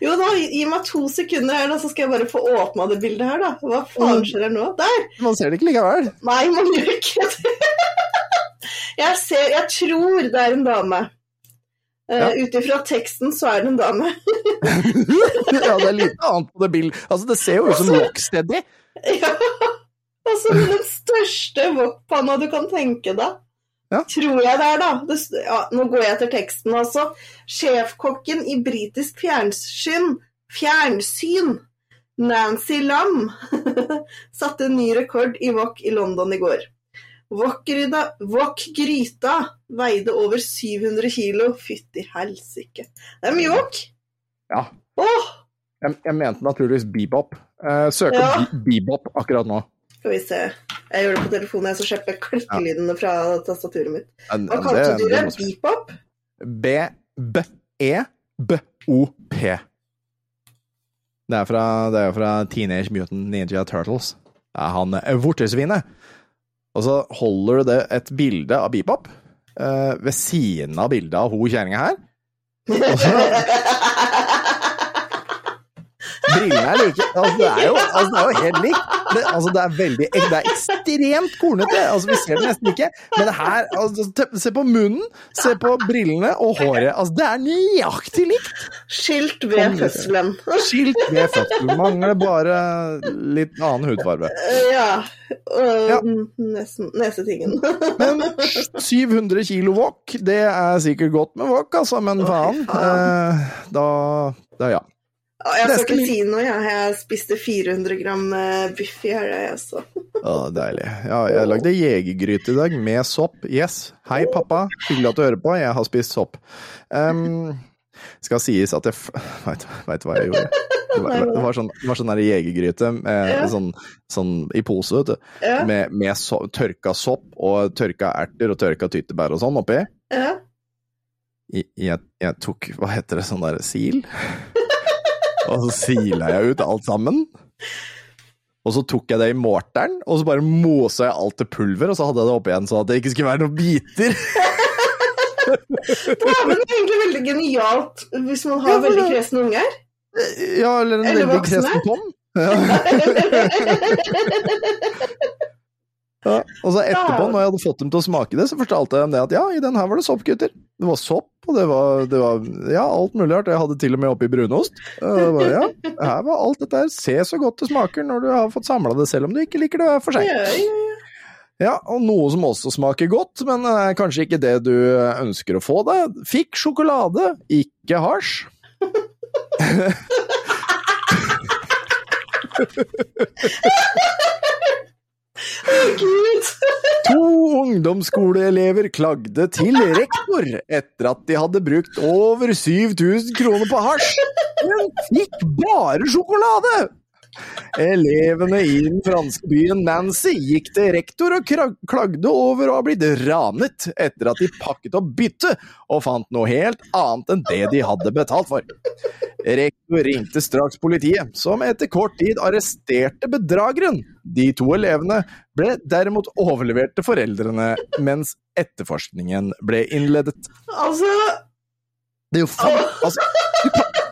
Jo da, gi meg to sekunder her, da, så skal jeg bare få åpna det bildet her, da. Hva faen skjer her nå? Der! Man ser det ikke likevel. Nei, man gjør ikke det. [LAUGHS] Jeg ser Jeg tror det er en dame. Uh, Ja. Ut ifra teksten så er det en dame. [LAUGHS] ja, det er litt annet på det bildet. Altså, det ser jo ut som Rocksteady. ja. Altså den største wokpanna du kan tenke deg. Ja. Tror jeg det er, da. Det, ja, nå går jeg etter teksten, altså. Sjefkokken i britisk fjernsyn, fjernsyn Nancy Lam [LAUGHS] satte en ny rekord i wok i London i går. Wok-gryta veide over 700 kilo. Fytti helsike. Det er mye wok. Ja. Åh, Jeg, jeg mente naturligvis bebop. Eh, søk opp Ja. bebop akkurat nå. Skal vi se. Jeg gjør det på telefonen, jeg, så slipper jeg klikkelydene fra tastaturet mitt. Hva kalte du det? Beepop? B-B-E-B-O-P. Det er fra, det er fra Teenage Mutant Ninja Turtles. Det er han eh, vortesvinet. Og så holder du det et bilde av Bebop eh, ved siden av bildet av ho kjerringa her. [LAUGHS] Og så Brillene er like. Altså, det, er jo, altså, det er jo helt likt. Det, altså, det er veldig Det er ekstremt kornete. Altså, vi ser det nesten ikke. Men det her altså, Se på munnen, se på brillene og håret. Altså, det er nøyaktig likt! Skilt ved fødselen. Skilt ved fødselen. Mangler bare litt annen hudfarge. Ja. Og Ja. Nesen, nesetingen. Men 700 kilo wok, det er sikkert godt med wok, altså, men faen. Eh, da, da ja. Jeg skal ikke si noe, jeg. Jeg spiste 400 gram eh, biff i helga, jeg, også. [LAUGHS] Å, deilig. Ja, jeg lagde jegergryte i dag med sopp. Yes. Hei, pappa. Hyggelig at du hører på. Jeg har spist sopp. Um, skal sies at jeg Veit vet du hva jeg gjorde? [LAUGHS] Det var, det var sånn, det var sånn jegergryte Ja. sånn, sånn i pose, vet du. Ja, Med, med so tørka sopp og tørka erter og tørka tyttebær og sånn oppi. ja. Jeg, jeg tok Hva heter det, sånn der sil? [LAUGHS] og så sila jeg ut alt sammen. Og så tok jeg det i morteren, og så bare mosa jeg alt til pulver, og så hadde jeg det oppi igjen, så at det ikke skulle være noen biter. Det er vel egentlig veldig genialt hvis man har ja, veldig kresne unger. Ja, eller en Eller veldig kresen tom. Ja. [LAUGHS] [LAUGHS] [LAUGHS] Ja. Og så etterpå, når jeg hadde fått dem til å smake det, så fortalte jeg dem det at ja, i den her var det sopp, gutter. Det var sopp, og det var, det var ja, alt mulig rart. Jeg hadde til og med oppi brunost. Det var, ja, her var alt dette her. Se så godt det smaker når du har fått samla det, selv om du ikke liker det hver for seg. Ja, ja, ja. Ja, og noe som også smaker godt, men er kanskje ikke det du ønsker å få deg. Fikk sjokolade, ikke hasj. [LAUGHS] [LAUGHS] Gud! [LAUGHS] To ungdomsskoleelever klagde til rektor etter at de hadde brukt over 7000 kroner på hasj, men fikk bare sjokolade. Elevene i den franske byen Nancy gikk til rektor og klagde over å ha blitt ranet etter at de pakket opp byttet og fant noe helt annet enn det de hadde betalt for. Rektor ringte straks politiet, som etter kort tid arresterte bedrageren. De to elevene ble derimot overlevert til foreldrene mens etterforskningen ble innledet. Altså Det er jo faen altså, du kan,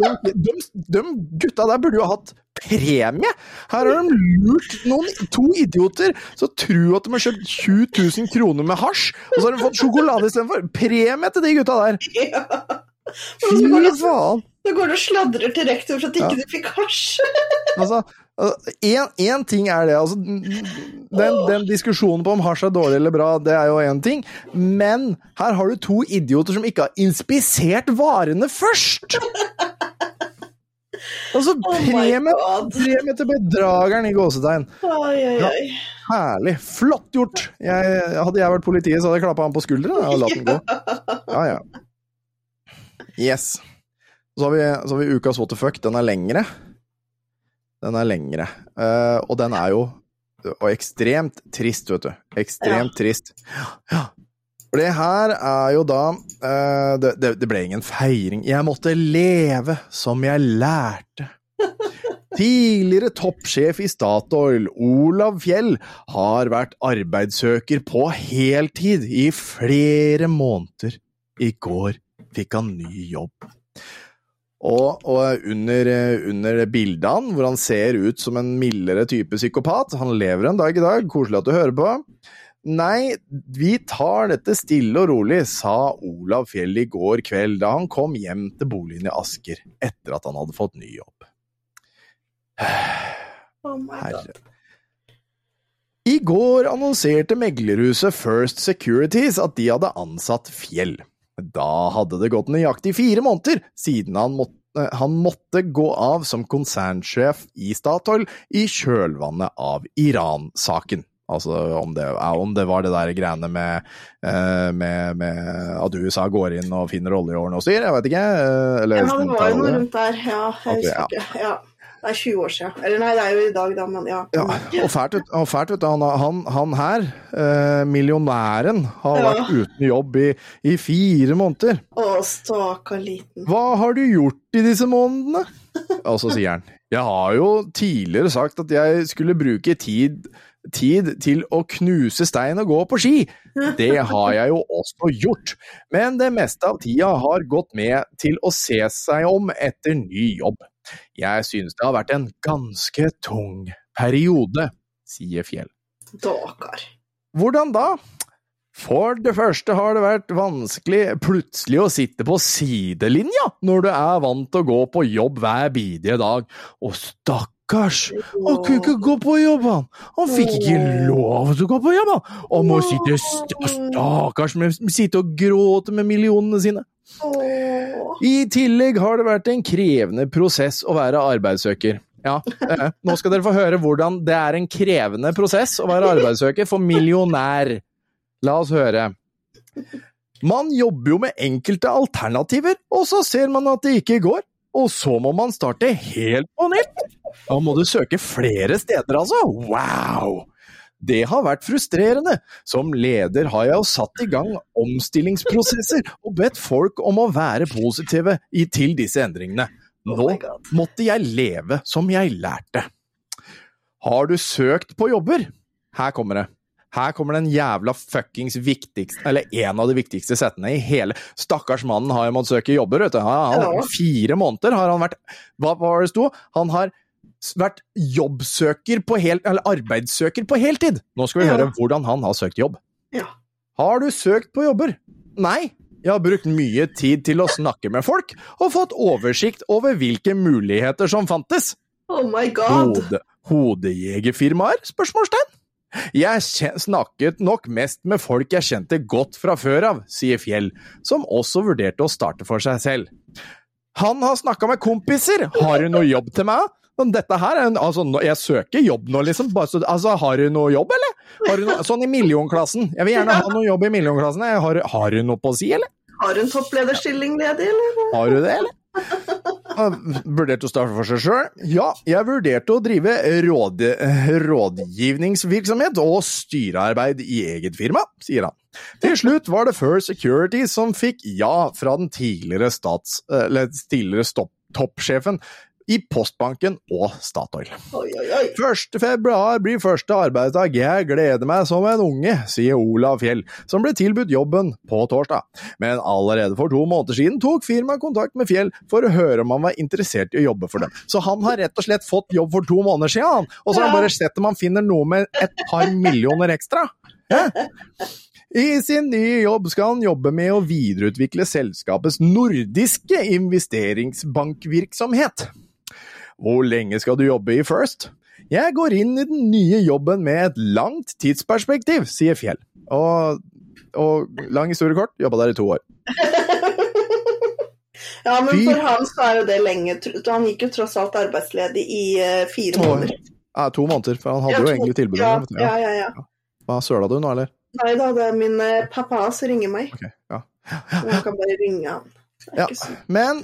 de, de, de gutta der burde jo ha hatt premie! Her har de lurt noen to idioter som tror at de har kjøpt 20 000 kroner med hasj, og så har de fått sjokolade istedenfor. Premie til de gutta der! [LAUGHS] ja. Fy faen! Så går du og sladrer til rektor for at ikke Ja. du fikk hasj. [LAUGHS] Altså, én ting er det. Altså, den, den diskusjonen på om hasj er dårlig eller bra, det er jo én ting. Men her har du to idioter som ikke har inspisert varene først! [LAUGHS] Altså, Oh premie, premie til bedrageren i gåsetegn. Oi, oi, oi. Herlig. Flott gjort! Jeg, hadde jeg vært politiet, så hadde jeg klappa han på skulderen og latt den gå. Ja, ja. Yes. Så har vi, så har vi ukas what the fuck. Den er lengre. Den er lengre. Uh, og den er jo og ekstremt trist, vet du. Ekstremt trist. Ja. For det her er jo da uh, det, det, det ble ingen feiring. Jeg måtte leve som jeg lærte. [LAUGHS] Tidligere toppsjef i Statoil, Olav Fjell, har vært arbeidssøker på heltid i flere måneder. I går fikk han ny jobb. Og, og under, under bildene, hvor han ser ut som en mildere type psykopat Han lever en dag i dag, koselig at du hører på. Nei, vi tar dette stille og rolig, sa Olav Fjell i går kveld da han kom hjem til boligen i Asker etter at han hadde fått ny jobb. Oh. Herre. I går annonserte meglerhuset First Securities at de hadde ansatt Fjell. Da hadde det gått nøyaktig fire måneder siden han måtte, han måtte gå av som konsernsjef i Statoil i kjølvannet av Iran-saken. Altså om det, om det var det der greiene med, eh, med, med at USA går inn og finner olje og styr, jeg vet ikke. eh, Eller, Ja, det var jo noe rundt der. Ja, jeg ja. husker ikke. Ja. Det er 20 år siden. Eller nei, det er jo i dag, da, men ja. Ja, og fælt, og fælt vet du, han, han, han her, eh, millionæren, har Ja. vært uten jobb i, i fire måneder. Å, stakkar liten. Hva har du gjort i disse månedene? Og så sier han, jeg har jo tidligere sagt at jeg skulle bruke tid, tid til å knuse stein og gå på ski. Det har jeg jo også gjort, men det meste av tida har gått med til å se seg om etter ny jobb. Jeg synes det har vært en ganske tung periode, sier Fjell. Stakkar. Hvordan da? For det første har det vært vanskelig plutselig å sitte på sidelinja når du er vant til å gå på jobb hver bidige dag. Og stakkars, han kunne ikke gå på jobb, han! Han fikk ikke lov til å gå på jobb, han! Og må sitte stakkars med sitte og gråte med millionene sine. I tillegg har det vært en krevende prosess å være arbeidssøker. Ja, eh, nå skal dere få høre hvordan det er en krevende prosess å være arbeidssøker for millionær. La oss høre. Man jobber jo med enkelte alternativer, og så ser man at det ikke går. Og så må man starte helt på nytt. Da må du søke flere steder, altså. Wow! Det har vært frustrerende. Som leder har jeg jo satt i gang omstillingsprosesser og bedt folk om å være positive til disse endringene. Oh Nå måtte jeg leve som jeg lærte. Har du søkt på jobber? Her kommer det. Her kommer den jævla fuckings viktigste, eller en av de viktigste settene i hele Stakkars mannen har jo måttet søke jobber, vet du. Han, han. Fire måneder har han vært Hva var det sto? Han har vært jobbsøker på hel, eller arbeidssøker på heltid. Nå skal vi Ja. høre hvordan han har søkt jobb. Ja. Har du søkt på jobber? Nei. Jeg har brukt mye tid til å snakke med folk, og fått oversikt over hvilke muligheter som fantes. Oh my god! Hode, hodejegerfirmaer? Spørsmålstegn. Jeg snakket nok mest med folk jeg kjente godt fra før av, sier Fjell, som også vurderte å starte for seg selv. Han har snakka med kompiser, har du noe jobb til meg? Men dette her er en, altså, Jeg søker jobb nå, liksom. Altså, har du noe jobb, eller? Har du noe, [LAUGHS] sånn i millionklassen. Jeg vil gjerne ha noe jobb i millionklassen. Har, har du noe på å si, eller? Har du en topplederstilling ledig, eller? Har du det, eller? Vurderte å starte for seg sjøl? Ja, jeg vurderte å drive råd, rådgivningsvirksomhet og styrearbeid i eget firma, sier han. Til slutt var det First Security som fikk ja fra den tidligere, stats, tidligere toppsjefen i Postbanken og Statoil. Oi, oi, oi. 1. februar blir første arbeidsdag. Jeg gleder meg som en unge, sier Olav Fjell, som ble tilbudt jobben på torsdag. Men allerede for to måneder siden tok firmaet kontakt med Fjell for å høre om han var interessert i å jobbe for dem. Så han har rett og slett fått jobb for to måneder siden. Og så har han bare sett om han finner noe med et par millioner ekstra. Ja. I sin nye jobb skal han jobbe med å videreutvikle selskapets nordiske investeringsbankvirksomhet. Hvor lenge skal du jobbe i First? Jeg går inn i den nye jobben med et langt tidsperspektiv, sier Fjell. Og, og lang historie kort, jobba der i to år. [LAUGHS] Ja, men Fy- for han så er jo det lenge. Han gikk jo tross alt arbeidsledig i eh, fire To måneder. Ja, to måneder, for han hadde Ja, jo egentlig tilbud. Ja, ja, ja. ja. Hva, Søla du nå, eller? Nei da, det er min eh, pappa som ringer meg. Ok, ja. Jeg kan bare ringe han. Det Ja. Men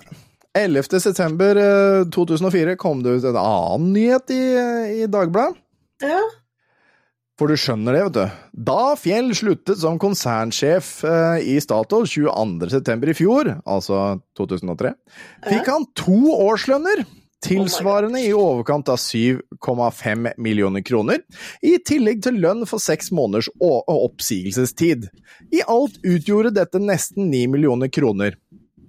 11. september eh, 2004 kom det ut en annen nyhet i, i Dagbladet. Ja. For du skjønner det, vet du. Da Fjell sluttet som konsernsjef eh, i Statoil 22.9. i fjor, altså 2003, fikk han to årslønner, tilsvarende i overkant av 7,5 millioner kroner, i tillegg til lønn for seks måneders oppsigelsestid. I alt utgjorde dette nesten 9 millioner kroner.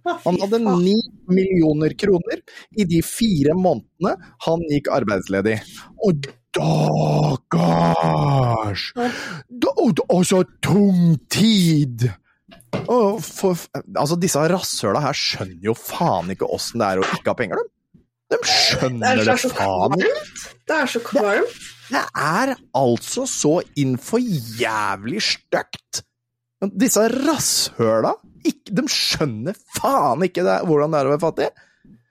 Han hadde ni 9 millioner kroner i de fire månedene han gikk arbeidsledig. Og Stakkars! Og så tung tid! Og for, altså, disse rasshøla her skjønner jo faen ikke åssen det er å ikke ha penger, de. De skjønner er det faen ikke. Det er så kvalmt. Det er altså så innfor jævlig stygt. Disse rasshøla, ikke, de skjønner faen ikke det, hvordan det er å være fattig.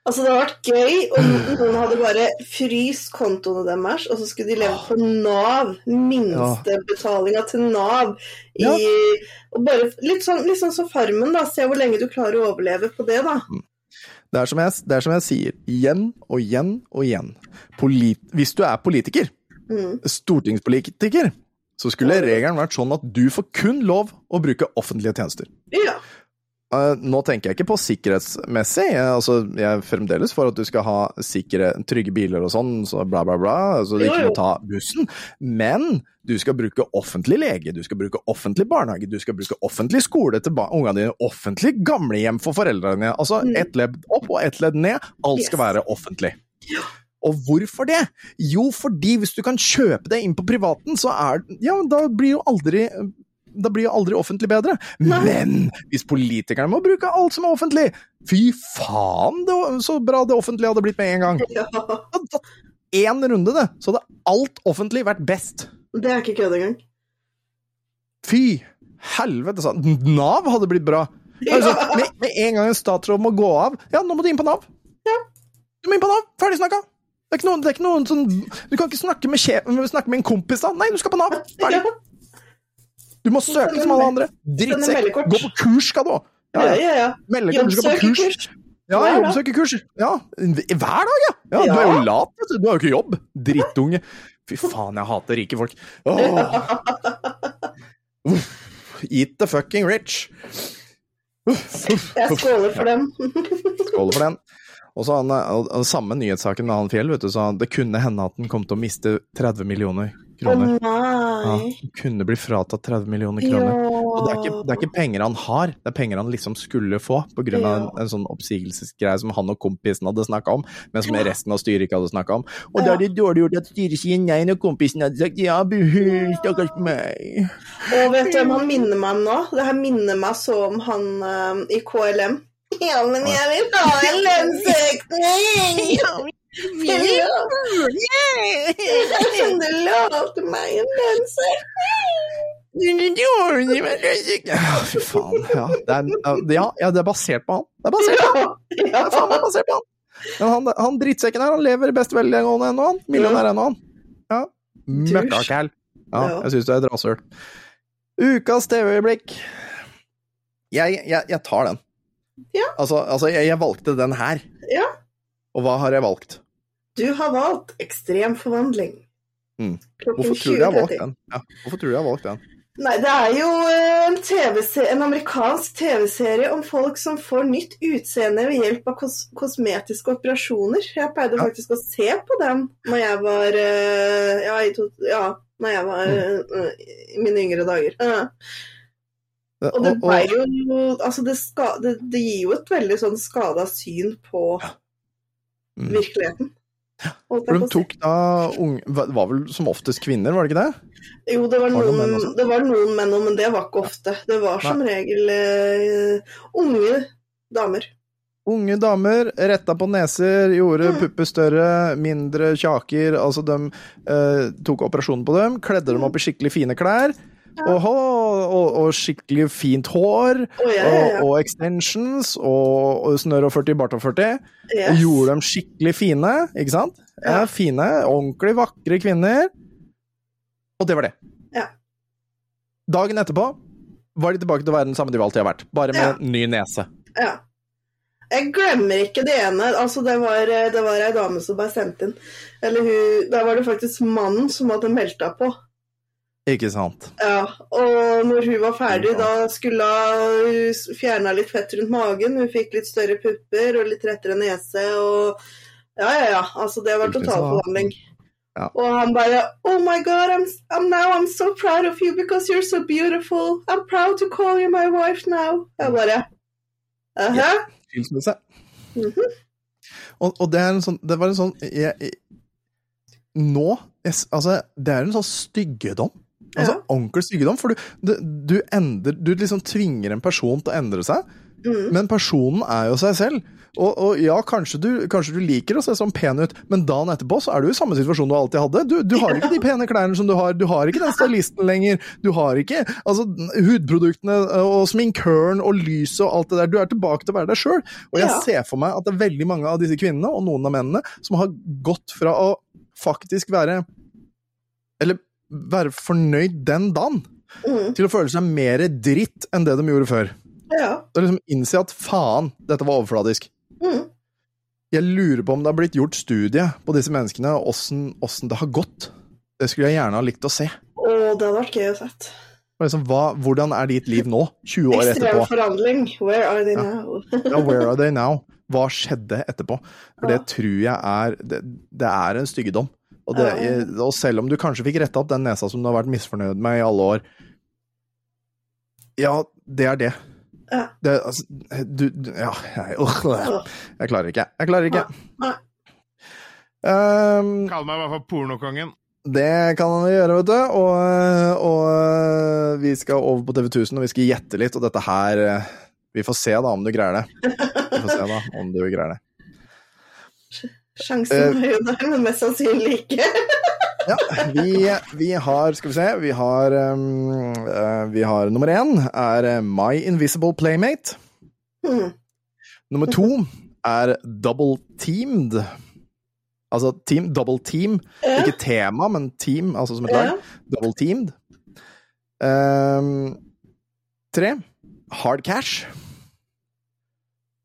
Altså, det hadde vært gøy om noen hadde bare fryst kontoene deres, og så skulle de leve på Nav. Minstebetalinga til Nav. I, Ja. bare, litt, sånn, litt sånn som Farmen, da. Se hvor lenge du klarer å overleve på det, da. Det er som jeg, det er som jeg sier, igjen og igjen og igjen. Polit, hvis du er politiker, Mm. stortingspolitiker, så skulle regelen vært sånn at du får kun lov å bruke offentlige tjenester. Ja. Eh, nå tenker jeg ikke på sikkerhetsmessig, jeg, altså, jeg er fremdeles for at du skal ha sikre, trygge biler og sånn, så bla, bla, bla, så du ikke må ta bussen. Men du skal bruke offentlig lege, du skal bruke offentlig barnehage, du skal bruke offentlig skole til ungene dine, offentlig gamlehjem for foreldrene. Altså Mm. ett ledd opp og ett ledd ned, alt skal være offentlig. Og hvorfor det? Jo, fordi hvis du kan kjøpe det inn på privaten, så er Ja, da blir jo aldri da blir jo aldri offentlig bedre. Nei. Men hvis politikerne må bruke alt som er offentlig, fy faen det, så bra det offentlige hadde blitt med en gang. [LAUGHS] ja. Hadde tatt én runde, det, så hadde alt offentlig vært best. Det er ikke kødd engang. Fy helvete, sa Nav hadde blitt bra. Altså, med, med en gang en statsråd må gå av, ja, nå må du inn på Nav. Du må inn på Nav, ferdig snakka. Det er ikke noen, det er ikke noen sånn Du kan ikke snakke med, snakke med en kompis, da. Nei, du skal på Nav. Ferdig. Ja. Du må søke som alle andre. Drittsekk. Gå på kurs skal du òg. Ja, ja, ja. Meldekort, skal på kurs. Ja, jobbsøkerkurs. Ja, hver dag, ja. ja! Du er jo lat, vet du. Du har jo ikke jobb. Drittunge. Fy faen, jeg hater rike folk. Åh. Eat the fucking rich. Jeg skåler for dem. Skåler for den. Og så han, og, og samme nyhetssaken med han Fjell, vet du, så det kunne hende at han kom til å miste 30 millioner kroner. Ja, kunne bli fratatt 30 millioner kroner. Og det er, ikke, det er ikke penger han har, det er penger han liksom skulle få, på grunn av en, en sånn oppsigelsesgreie som han og kompisen hadde snakka om, men som resten av styret ikke hadde snakka om. Og da Ja. er det dårlig gjort at styret sier nei når kompisen hadde sagt ja, buhu, stakkars meg. Og vet du hvem han minner meg om nå? Det her minner meg så om han uh, i KLM. [LAUGHS] Ja, men jeg vil ha en lønnsøkning! Du lovte meg en lønnsøkning! Ja, fy faen. Ja, det er, ja, ja, det er basert på han. Det er basert på han. Faen, det er basert på han. Men han, han drittsekken her, han lever best velgående ennå, han. Millionær ennå, han. Ja. Møkkakæl. Ja. jeg syns du er et rasshøl. Ukas TV-øyeblikk. Jeg, jeg, jeg tar den. Ja. Altså, altså jeg, jeg valgte den her. Ja. Og hva har jeg valgt? Du har valgt ekstrem forvandling. Mm. Hvorfor tror du jeg har valgt den? Ja, hvorfor tror du jeg har valgt den? Nei, det er jo eh, en, TV en amerikansk TV-serie om folk som får nytt utseende ved hjelp av kos kosmetiske operasjoner. Jeg pleide Ja. faktisk å se på den når jeg var eh, ja, i to, ja, når jeg var Mm. eh, i mine yngre dager. Ja. Og det jo Altså, det, ska, det, det gir jo et veldig sånn skada syn på. Virkeligheten. holdt For de tok da unge var vel som oftest kvinner, var det ikke det? Jo, det var, Var det noen, menn det var noen menn òg, men det var ikke ofte. Det var som regel uh, unge damer. Unge damer retta på neser, gjorde Mm. pupper større, mindre kjaker. Altså, de uh, tok operasjonen på dem, kledde dem opp i skikkelig fine klær. Åhå, og, og skikkelig fint hår, oh, ja, ja, og, ja. og extensions, og, og snørr og 40, bart og 40. Yes. Gjorde dem skikkelig fine, ikke sant? Ja. Fine, ordentlig vakre kvinner. Og det var det. Ja. Dagen etterpå var de tilbake til å være den samme de alltid har vært, bare med ny nese. Ja. Jeg glemmer ikke det ene. Altså, det var, det var ei dame som ble sendt inn. Eller hun Der var det faktisk mannen som hadde meldt henne på. Ikke sant? Ja, og når hun var ferdig, da skulle hun fjerna litt fett rundt magen. Hun fikk litt større pupper og litt rettere nese og Ja, ja, ja. Altså, det var totalforvandling. forvandling. Ja. Og han bare Oh my God, I'm, I'm now I'm so proud of you because you're so beautiful. I'm proud to call you my wife now. Jeg bare Aha. Skilsmisse. -hmm. og, og det er en sånn Det var en sånn jeg, jeg, Nå jeg, Altså, det er en sånn styggedom. Altså Ja. ordentlig styggedom. For du, du, du endrer Du liksom tvinger en person til å endre seg, Mm. men personen er jo seg selv. Og, og ja, kanskje du, kanskje du liker å se sånn pen ut, men dagen etterpå så er du i samme situasjon du alltid hadde. Du, du har ikke de pene klærne som du har, du har ikke den stylisten lenger. Du har ikke altså, hudproduktene og sminkøren og lyset og alt det der. Du er tilbake til å være deg sjøl. Og jeg Ja. ser for meg at det er veldig mange av disse kvinnene, og noen av mennene, som har gått fra å faktisk være Eller være fornøyd den dagen, Mm. til å føle seg mer dritt enn det de gjorde før. Ja. Liksom innse at faen, dette var overfladisk. Mm. Jeg lurer på om det har blitt gjort studie på disse menneskene, og åssen det har gått. Det skulle jeg gjerne ha likt å se. Å, det hadde vært gøy å sett. Liksom, hva, hvordan er ditt liv nå, 20 år Ekstrem etterpå? forandring. Where are they now? Ja, where are they now? Hva skjedde etterpå? For det tror jeg er Det, det er en styggedom. Og, det, og selv om du kanskje fikk retta opp den nesa som du har vært misfornøyd med i alle år Ja, det er det. Ja. det altså, du, du Ja, jeg, øh, jeg klarer ikke. Jeg klarer ikke. Um, Kall meg i hvert fall pornokongen. det kan han gjøre, vet du. Og, og vi skal over på TV 1000, og vi skal gjette litt. Og dette her eh, Vi får se da om du greier det. Vi får se da om du greier det. Sjansen er jo der, men mest sannsynlig ikke. [LAUGHS] Ja, vi, vi har Skal vi se. Vi har, um, eh, vi har nummer én er eh, My Invisible Playmate. Hmm. Nummer to er Double Teamed. Altså team, double team. Ja. Ikke tema, men team, altså som et lag. Ja. Double teamed. Um, tre Hard Cash.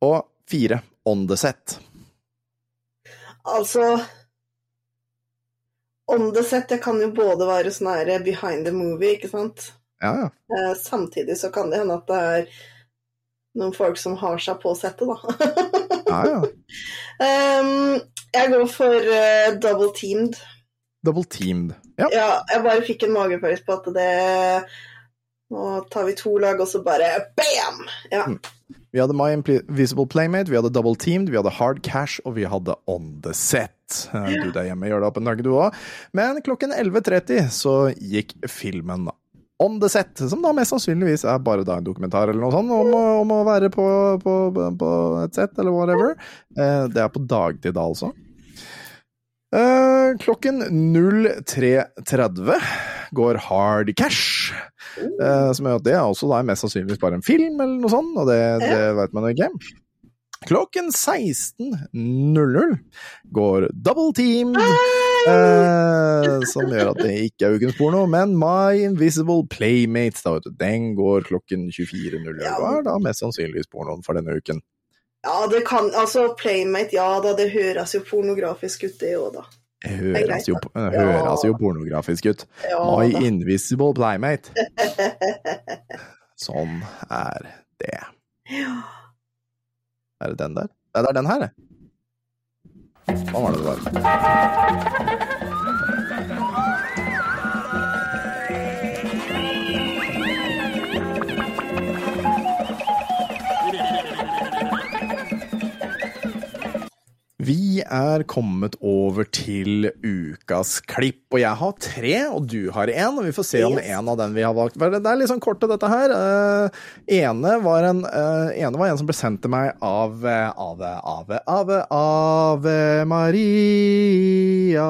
Og fire On the Set. Altså On the set, det kan jo både være sånn her behind the movie, ikke sant. Ja, ja. Eh, samtidig så kan det hende at det er noen folk som har seg på settet, da. [LAUGHS] Ja, ja. Um, jeg går for uh, double teamed. Double teamed. Ja. Ja, jeg bare fikk en magefølelse på at det Nå tar vi to lag, og så bare bam! Ja. Vi hadde My Invisible Playmate, vi hadde Double Teamed, vi hadde Hard Cash, og vi hadde On The Set. Eh, Du der hjemme gjør det opp en dag, du òg. Men klokken 11.30 så gikk filmen On The Set, som da mest sannsynligvis er bare da en dokumentar eller noe sånt om, om å være på, på, på et sett eller whatever. Eh, Det er på dagtid da, altså. Eh, Klokken 03.30 går Hard Cash. Uh, som gjør at det er også da mest sannsynligvis bare en film, eller noe sånt, og det, det vet man ikke. Klokken 16.00 går Double Team. Uh, som gjør at det ikke er ukens porno, men My Invisible Playmates, da vet du, den går klokken 24.00, Ja. og er da mest sannsynligvis pornoen for denne uken. Ja, det kan Altså, Playmate, ja da, det høres jo pornografisk ut, det òg, da. Høres jo, høres jo pornografisk ut. Ja, My da. Invisible Playmate. [LAUGHS] Sånn er det. Ja. Er det den der? Nei, det er den her, det. Hva var det det var? Vi er kommet over til ukas klipp, og jeg har tre, og du har én. Og vi får se om Yes. en av dem vi har valgt Det er litt sånn kort til dette her. Uh, ene, var en, uh, ene var en som ble sendt til meg av eh, Ave, Ave, Ave, Ave Maria.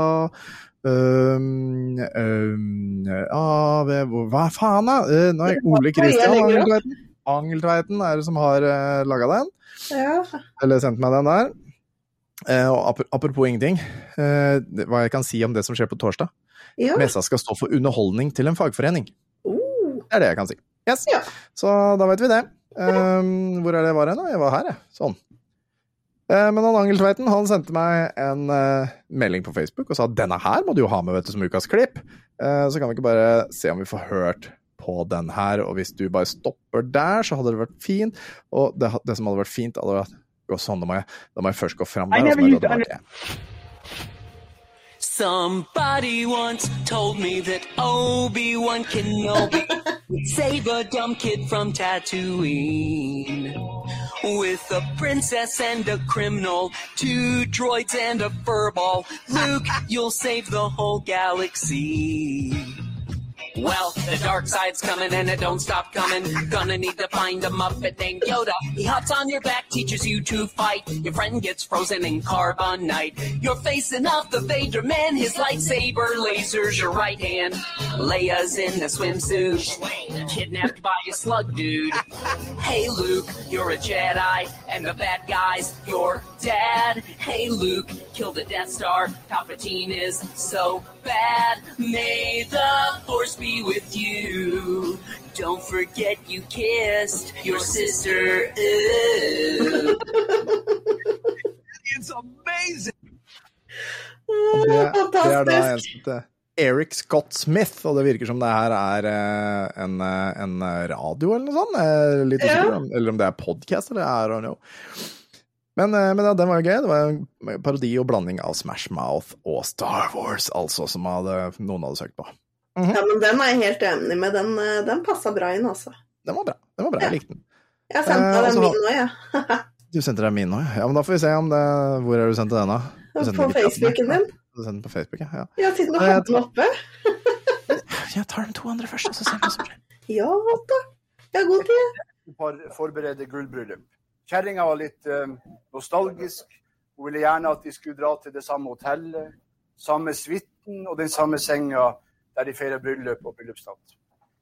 Um, um, Ave Hva faen, da? Uh, er Ole Kristian. Angeltveiten. Angeltveiten er det som har uh, laga den. ja. Eller sendt meg den der. Eh, og apropos ingenting, eh, hva jeg kan si om det som skjer på torsdag. ja. Messa skal stå for underholdning til en fagforening. Uh. Det er det jeg kan si. Yes. Ja. Så da vet vi det. Um, hvor er det jeg var hen? Jeg var her, jeg. Sånn. Eh, men han Angeltveiten han sendte meg en uh, melding på Facebook og sa at denne her må du jo ha med vet du, som ukas klipp. Uh, så kan vi ikke bare se om vi får hørt på den her, og hvis du bare stopper der, så hadde det vært fint. Og det, det som hadde vært fint, hadde vært gå sånn, da må jeg, da må jeg først gå fram der. og så må jeg used gå to tilbake. Somebody once told me that Obi-Wan Kenobi would save a dumb kid from Tatooine. With a princess and a criminal, two droids and a furball, Luke, you'll save the whole galaxy. Well, the dark side's coming and it don't stop coming. Gonna need to find a Muppet named Yoda. He hops on your back, teaches you to fight. Your friend gets frozen in carbonite. You're facing off the Vader man, his lightsaber lasers your right hand. Leia's in a swimsuit, kidnapped by a slug dude. Hey Luke, you're a Jedi, and the bad guy's your dad. Hey Luke, kill the Death Star. Palpatine is so bad. May the Force be with you. Don't forget you kissed your sister. It's amazing. Det, det er da en som heter Eric Scott Smith, og det virker som det her er eh, en, eh, en radio eller noe sånt. Er litt Ja. usikker, eller om det er podcast, eller I don't know. Men, eh, men ja, den var jo gøy. Det var en parodi og blanding av Smash Mouth og Star Wars, altså, som hadde, noen hadde søkt på. Ja, men den er jeg helt enig med. Den, eh, den passa bra inn, altså. Den var bra. Den var bra, Jeg likte den. Jeg sendte Eh, den min nå, jeg. [LAUGHS] Du sendte deg min nå, ja. ja. Men da får vi se om det Hvor er du sendte den, da? På den Facebooken din. Du sendte den på Facebook, ja. ja. Ja, siden du Nei, hadde den oppe. [LAUGHS] Jeg tar de to andre først, og så ser vi hva som skjer. Ja da. Jeg har god tid. for forberede gullbryllup. Kjerringa var litt eh, nostalgisk. Hun ville gjerne at de skulle dra til det samme hotellet, samme suiten og den samme senga der de feirer bryllup og bryllupsnatt.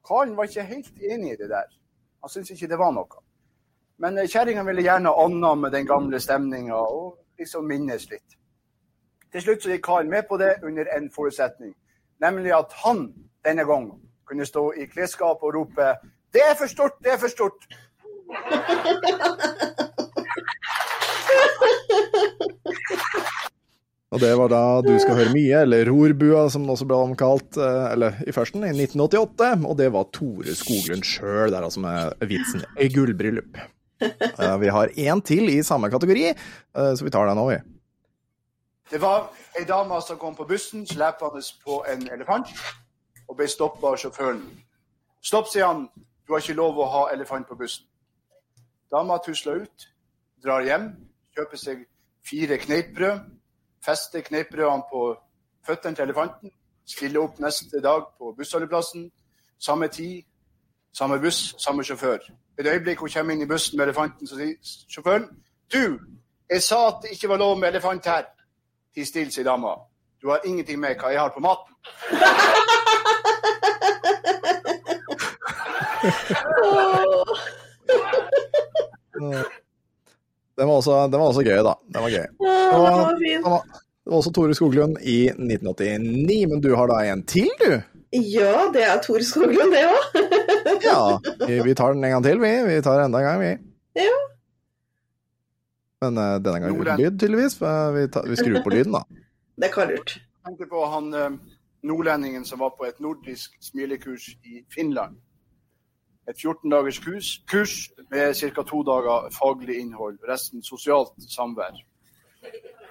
Karen var ikke helt enig i det der. Han syntes ikke det var noe. Men eh, kjerringa ville gjerne annamme den gamle stemninga og liksom minnes litt. Til slutt så gikk Karen med på det under en forutsetning, nemlig at han denne gangen kunne stå i klesskapet og rope 'Det er for stort, det er for stort'. Og det var da Du skal høre mye, eller Rorbua, som den også ble omkalt, eh, eller i førsten, i 1988. Og det var Tore Skoglund sjøl, der altså med vitsen 'gullbryllup'. Eh, Vi har én til i samme kategori, eh, så vi tar den nå, vi. Det var ei dame som kom på bussen slepende på en elefant, og ble stoppa av sjåføren. Stopp, sier han. Du har ikke lov å ha elefant på bussen. Dama tusler ut, drar hjem, kjøper seg fire kneippbrød, fester kneippbrødene på føttene til elefanten, stiller opp neste dag på bussholdeplassen. Samme tid, samme buss, samme sjåfør. Et øyeblikk hun kommer inn i bussen med elefanten, så sier sjåføren Du, jeg sa at det ikke var lov med elefant her. Ti stille, sier dama. Du har ingenting med hva jeg har på maten. [LAUGHS] [LAUGHS] Den var også, den var også gøy, da. Den var gøy. Ja, det var fint. Det var, det var også Tore Skoglund i 1989, men du har da en til, du? Ja, det er Tore Skoglund, det òg. [LAUGHS] Ja. Vi, vi tar den en gang til, vi. Vi tar enda en gang, vi. Ja. Men uh, denne gangen uten lyd, tydeligvis. for Vi, tar, vi skrur på lyden, da. [LAUGHS] Det er lurt. Jeg tenker på han eh, nordlendingen som var på et nordisk smilekurs i Finland. Et 14 dagers kurs, kurs med ca. to dager faglig innhold, resten sosialt samvær.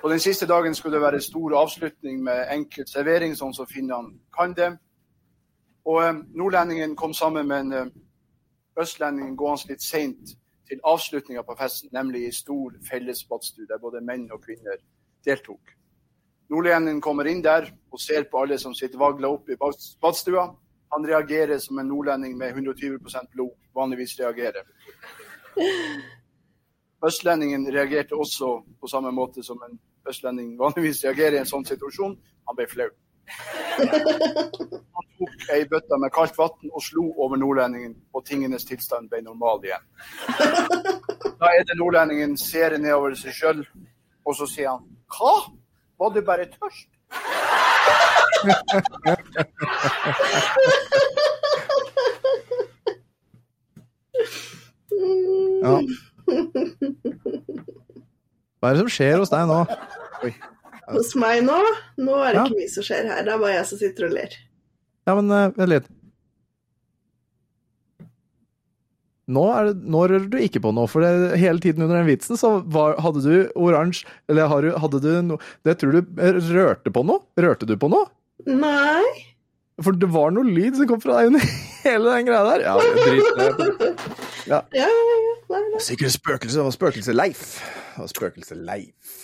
På den siste dagen skulle det være stor avslutning med enkel servering, sånn som finnene kan det. Og eh, nordlendingen kom sammen med en eh, østlending gående litt seint til avslutninga på festen, nemlig i stor felles badstue der både menn og kvinner deltok. Nordlendingen kommer inn der og ser på alle som sitter vagla opp i badstua. Han reagerer som en nordlending med 120% blod vanligvis reagerer. Østlendingen reagerte også på samme måte som en østlending vanligvis reagerer i en sånn situasjon. Han ble flau. Han tok ei bøtte med kaldt vann og slo over nordlendingen, og tingenes tilstand ble normal igjen. Da er det nordlendingen ser nedover seg sjøl, og så sier han Hva? Var du bare tørst? Ja. Hva er det som skjer hos deg nå? Oi. Hos meg nå, nå er det Ja. ikke mye som skjer her. Det er bare jeg som sitter og ler. Ja, men eh, vent litt. Nå, det, nå rører du ikke på noe, for det, hele tiden under den vitsen så var, hadde du oransje Eller hadde du noe Det tror du eh, rørte på noe? Rørte du på noe? Nei. For det var noe lyd som kom fra deg under [LAUGHS] hele den greia der. Ja, drit det. Ja, ja, ja. Sikkert spøkelse. Det var spøkelse-Leif. Spøkelse-Leif.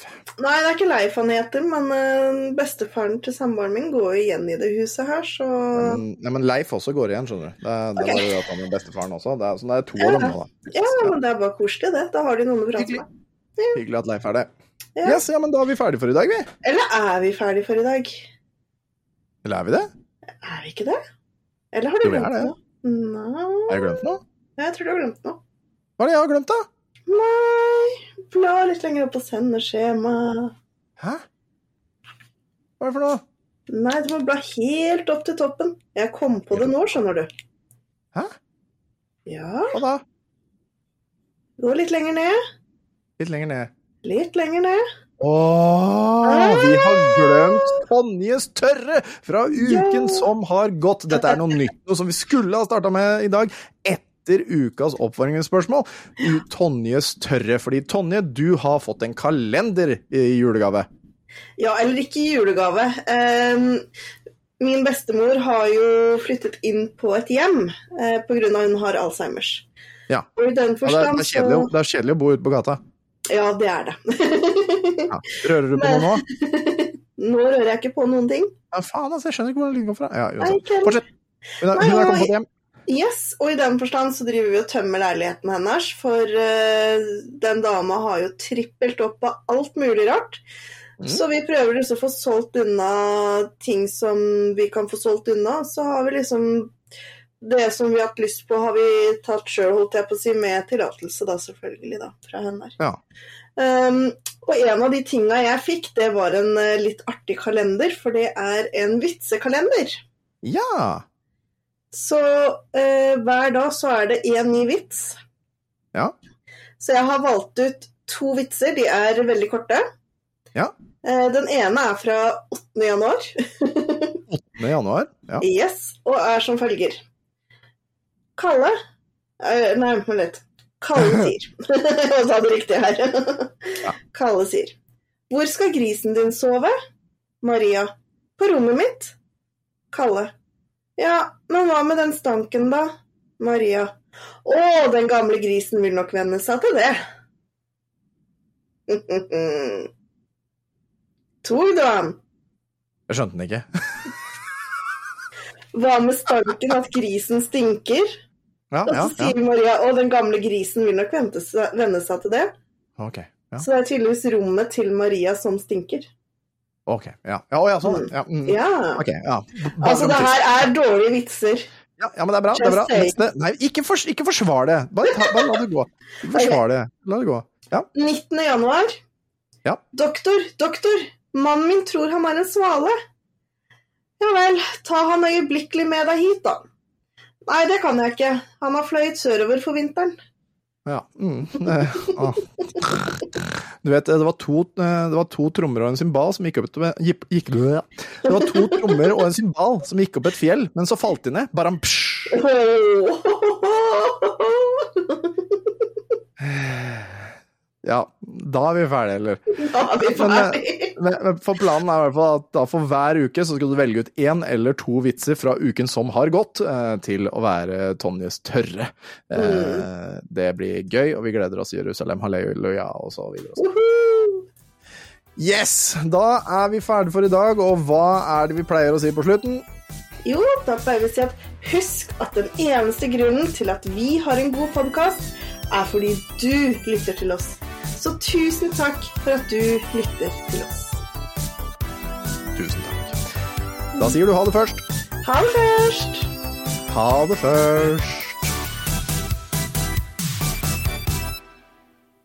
nei, det er ikke Leif han heter, men eh, bestefaren til samboeren min går igjen i det huset her, så Men, nei, men Leif også går igjen, skjønner du. Det, det okay. var jo at han med bestefaren også. Det er, så det er to av dem nå, da. Ja, men det er bare koselig, det. Da har de noen å prate Hyggelig. med. Hyggelig at Leif er det. Ja. Yes, ja, men da er vi ferdige for i dag, vi. Eller er vi ferdige for i dag? Eller er vi det? Er vi ikke det? Eller har du glemt noe? Nei, Har jeg glemt noe? jeg tror du har glemt noe. Hva er det jeg har glemt, da? Nei, bla litt lenger opp på sendeskjema. Hæ? Hva er det for noe? Nei, du må bla helt opp til toppen. Jeg kom på det nå, skjønner du. Hæ? Ja, Hva da? gå litt lenger ned. Litt lenger ned. Litt lenger ned. Åh, vi har glemt Tonjes tørre fra uken Ja. som har gått. Dette er noe nytt, noe som vi skulle ha starta med i dag. Etter ukas oppvarmingsspørsmål. U- Tonjes tørre. Fordi Tonje, du har fått en kalender i julegave. Ja, eller ikke i julegave. Ehm, min bestemor har jo flyttet inn på et hjem eh, pga. hun har Alzheimers. Ja. Og i den Og det, er, det, er kjedelig, det er kjedelig å bo ute på gata. Ja, det er det. [LAUGHS] Ja. Rører du på noe nå? Nå rører jeg ikke på noen ting. Ja, faen, altså, jeg skjønner ikke hvor den kommer fra. Ja, Nei. Fortsett. Hun har, kommet på hjem. Yes, og i den forstand så driver vi og tømmer leiligheten hennes, for uh, den dama har jo trippelt opp av alt mulig rart. Mm. Så vi prøver liksom å få solgt unna ting som vi kan få solgt unna. Så har vi liksom det som vi har hatt lyst på, har vi tatt sjøl, holdt jeg på å si, med tillatelse, da selvfølgelig, da, fra henne. Ja. Um, og en av de tinga jeg fikk, det var en uh, litt artig kalender, for det er en vitsekalender. Ja. Så uh, hver dag så er det én ny vits. Ja. Så jeg har valgt ut to vitser. De er veldig korte. Ja. Uh, den ene er fra 8. januar. [LAUGHS] 8. januar. Ja. Yes, og er som følger. Kalle Nei, vent litt. Kalle [LAUGHS] sier [LAUGHS] Jeg sa det riktig her. Kalle sier Hvor skal grisen din sove? Maria. På rommet mitt. Kalle. Ja, men hva med den stanken, da? Maria. Å, den gamle grisen vil nok venne seg til det. Tog du han? Jeg skjønte den ikke. Hva med stanken at grisen stinker? Ja, Og ja, så sier Maria å, den gamle grisen vil nok vente seg, venne seg til det. Okay, Ja. Så det er tydeligvis rommet til Maria som stinker. Ok, ja. Ja, å, ja sånn. Ja. Mm. Ja. Okay, ja. Altså, det her er dårlige vitser. Ja, ja, men det er bra. det er bra. Neste. Nei, ikke, for, ikke forsvar det. Bare, ta, bare la det gå. [LAUGHS] Forsvar det. La det gå. Ja. 19. januar. Ja. Doktor, doktor, mannen min tror han er en svale. Ja vel, ta han øyeblikkelig med deg hit, da. Nei, det kan jeg ikke. Han har fløyet sørover for vinteren. Ja. Mm. ah. Du vet, det var to, eh, det var to trommer og en symbal som gikk opp et gikk, gikk, Det var to trommer og en symbal som gikk opp et fjell, men så falt de ned. Baram, psj. [LAUGHS] Ja, da er vi ferdige, eller? [LAUGHS] Da er vi Men, eh. Men, men for planen er i hvert fall at da for hver uke så skal du velge ut én eller to vitser fra uken som har gått, eh, til å være Tonjes tørre. Eh, Det blir gøy, og vi gleder oss. i Jerusalem, halleluja, og så videre. Og så. Woohoo! Yes! Da er vi ferdige for i dag, og hva er det vi pleier å si på slutten? Jo, da pleier vi å si at husk at den eneste grunnen til at vi har en god podkast, er fordi du lytter til oss. Så tusen takk for at du lytter til oss. Tusen takk. Da sier du ha det først. Ha det først! Ha det først.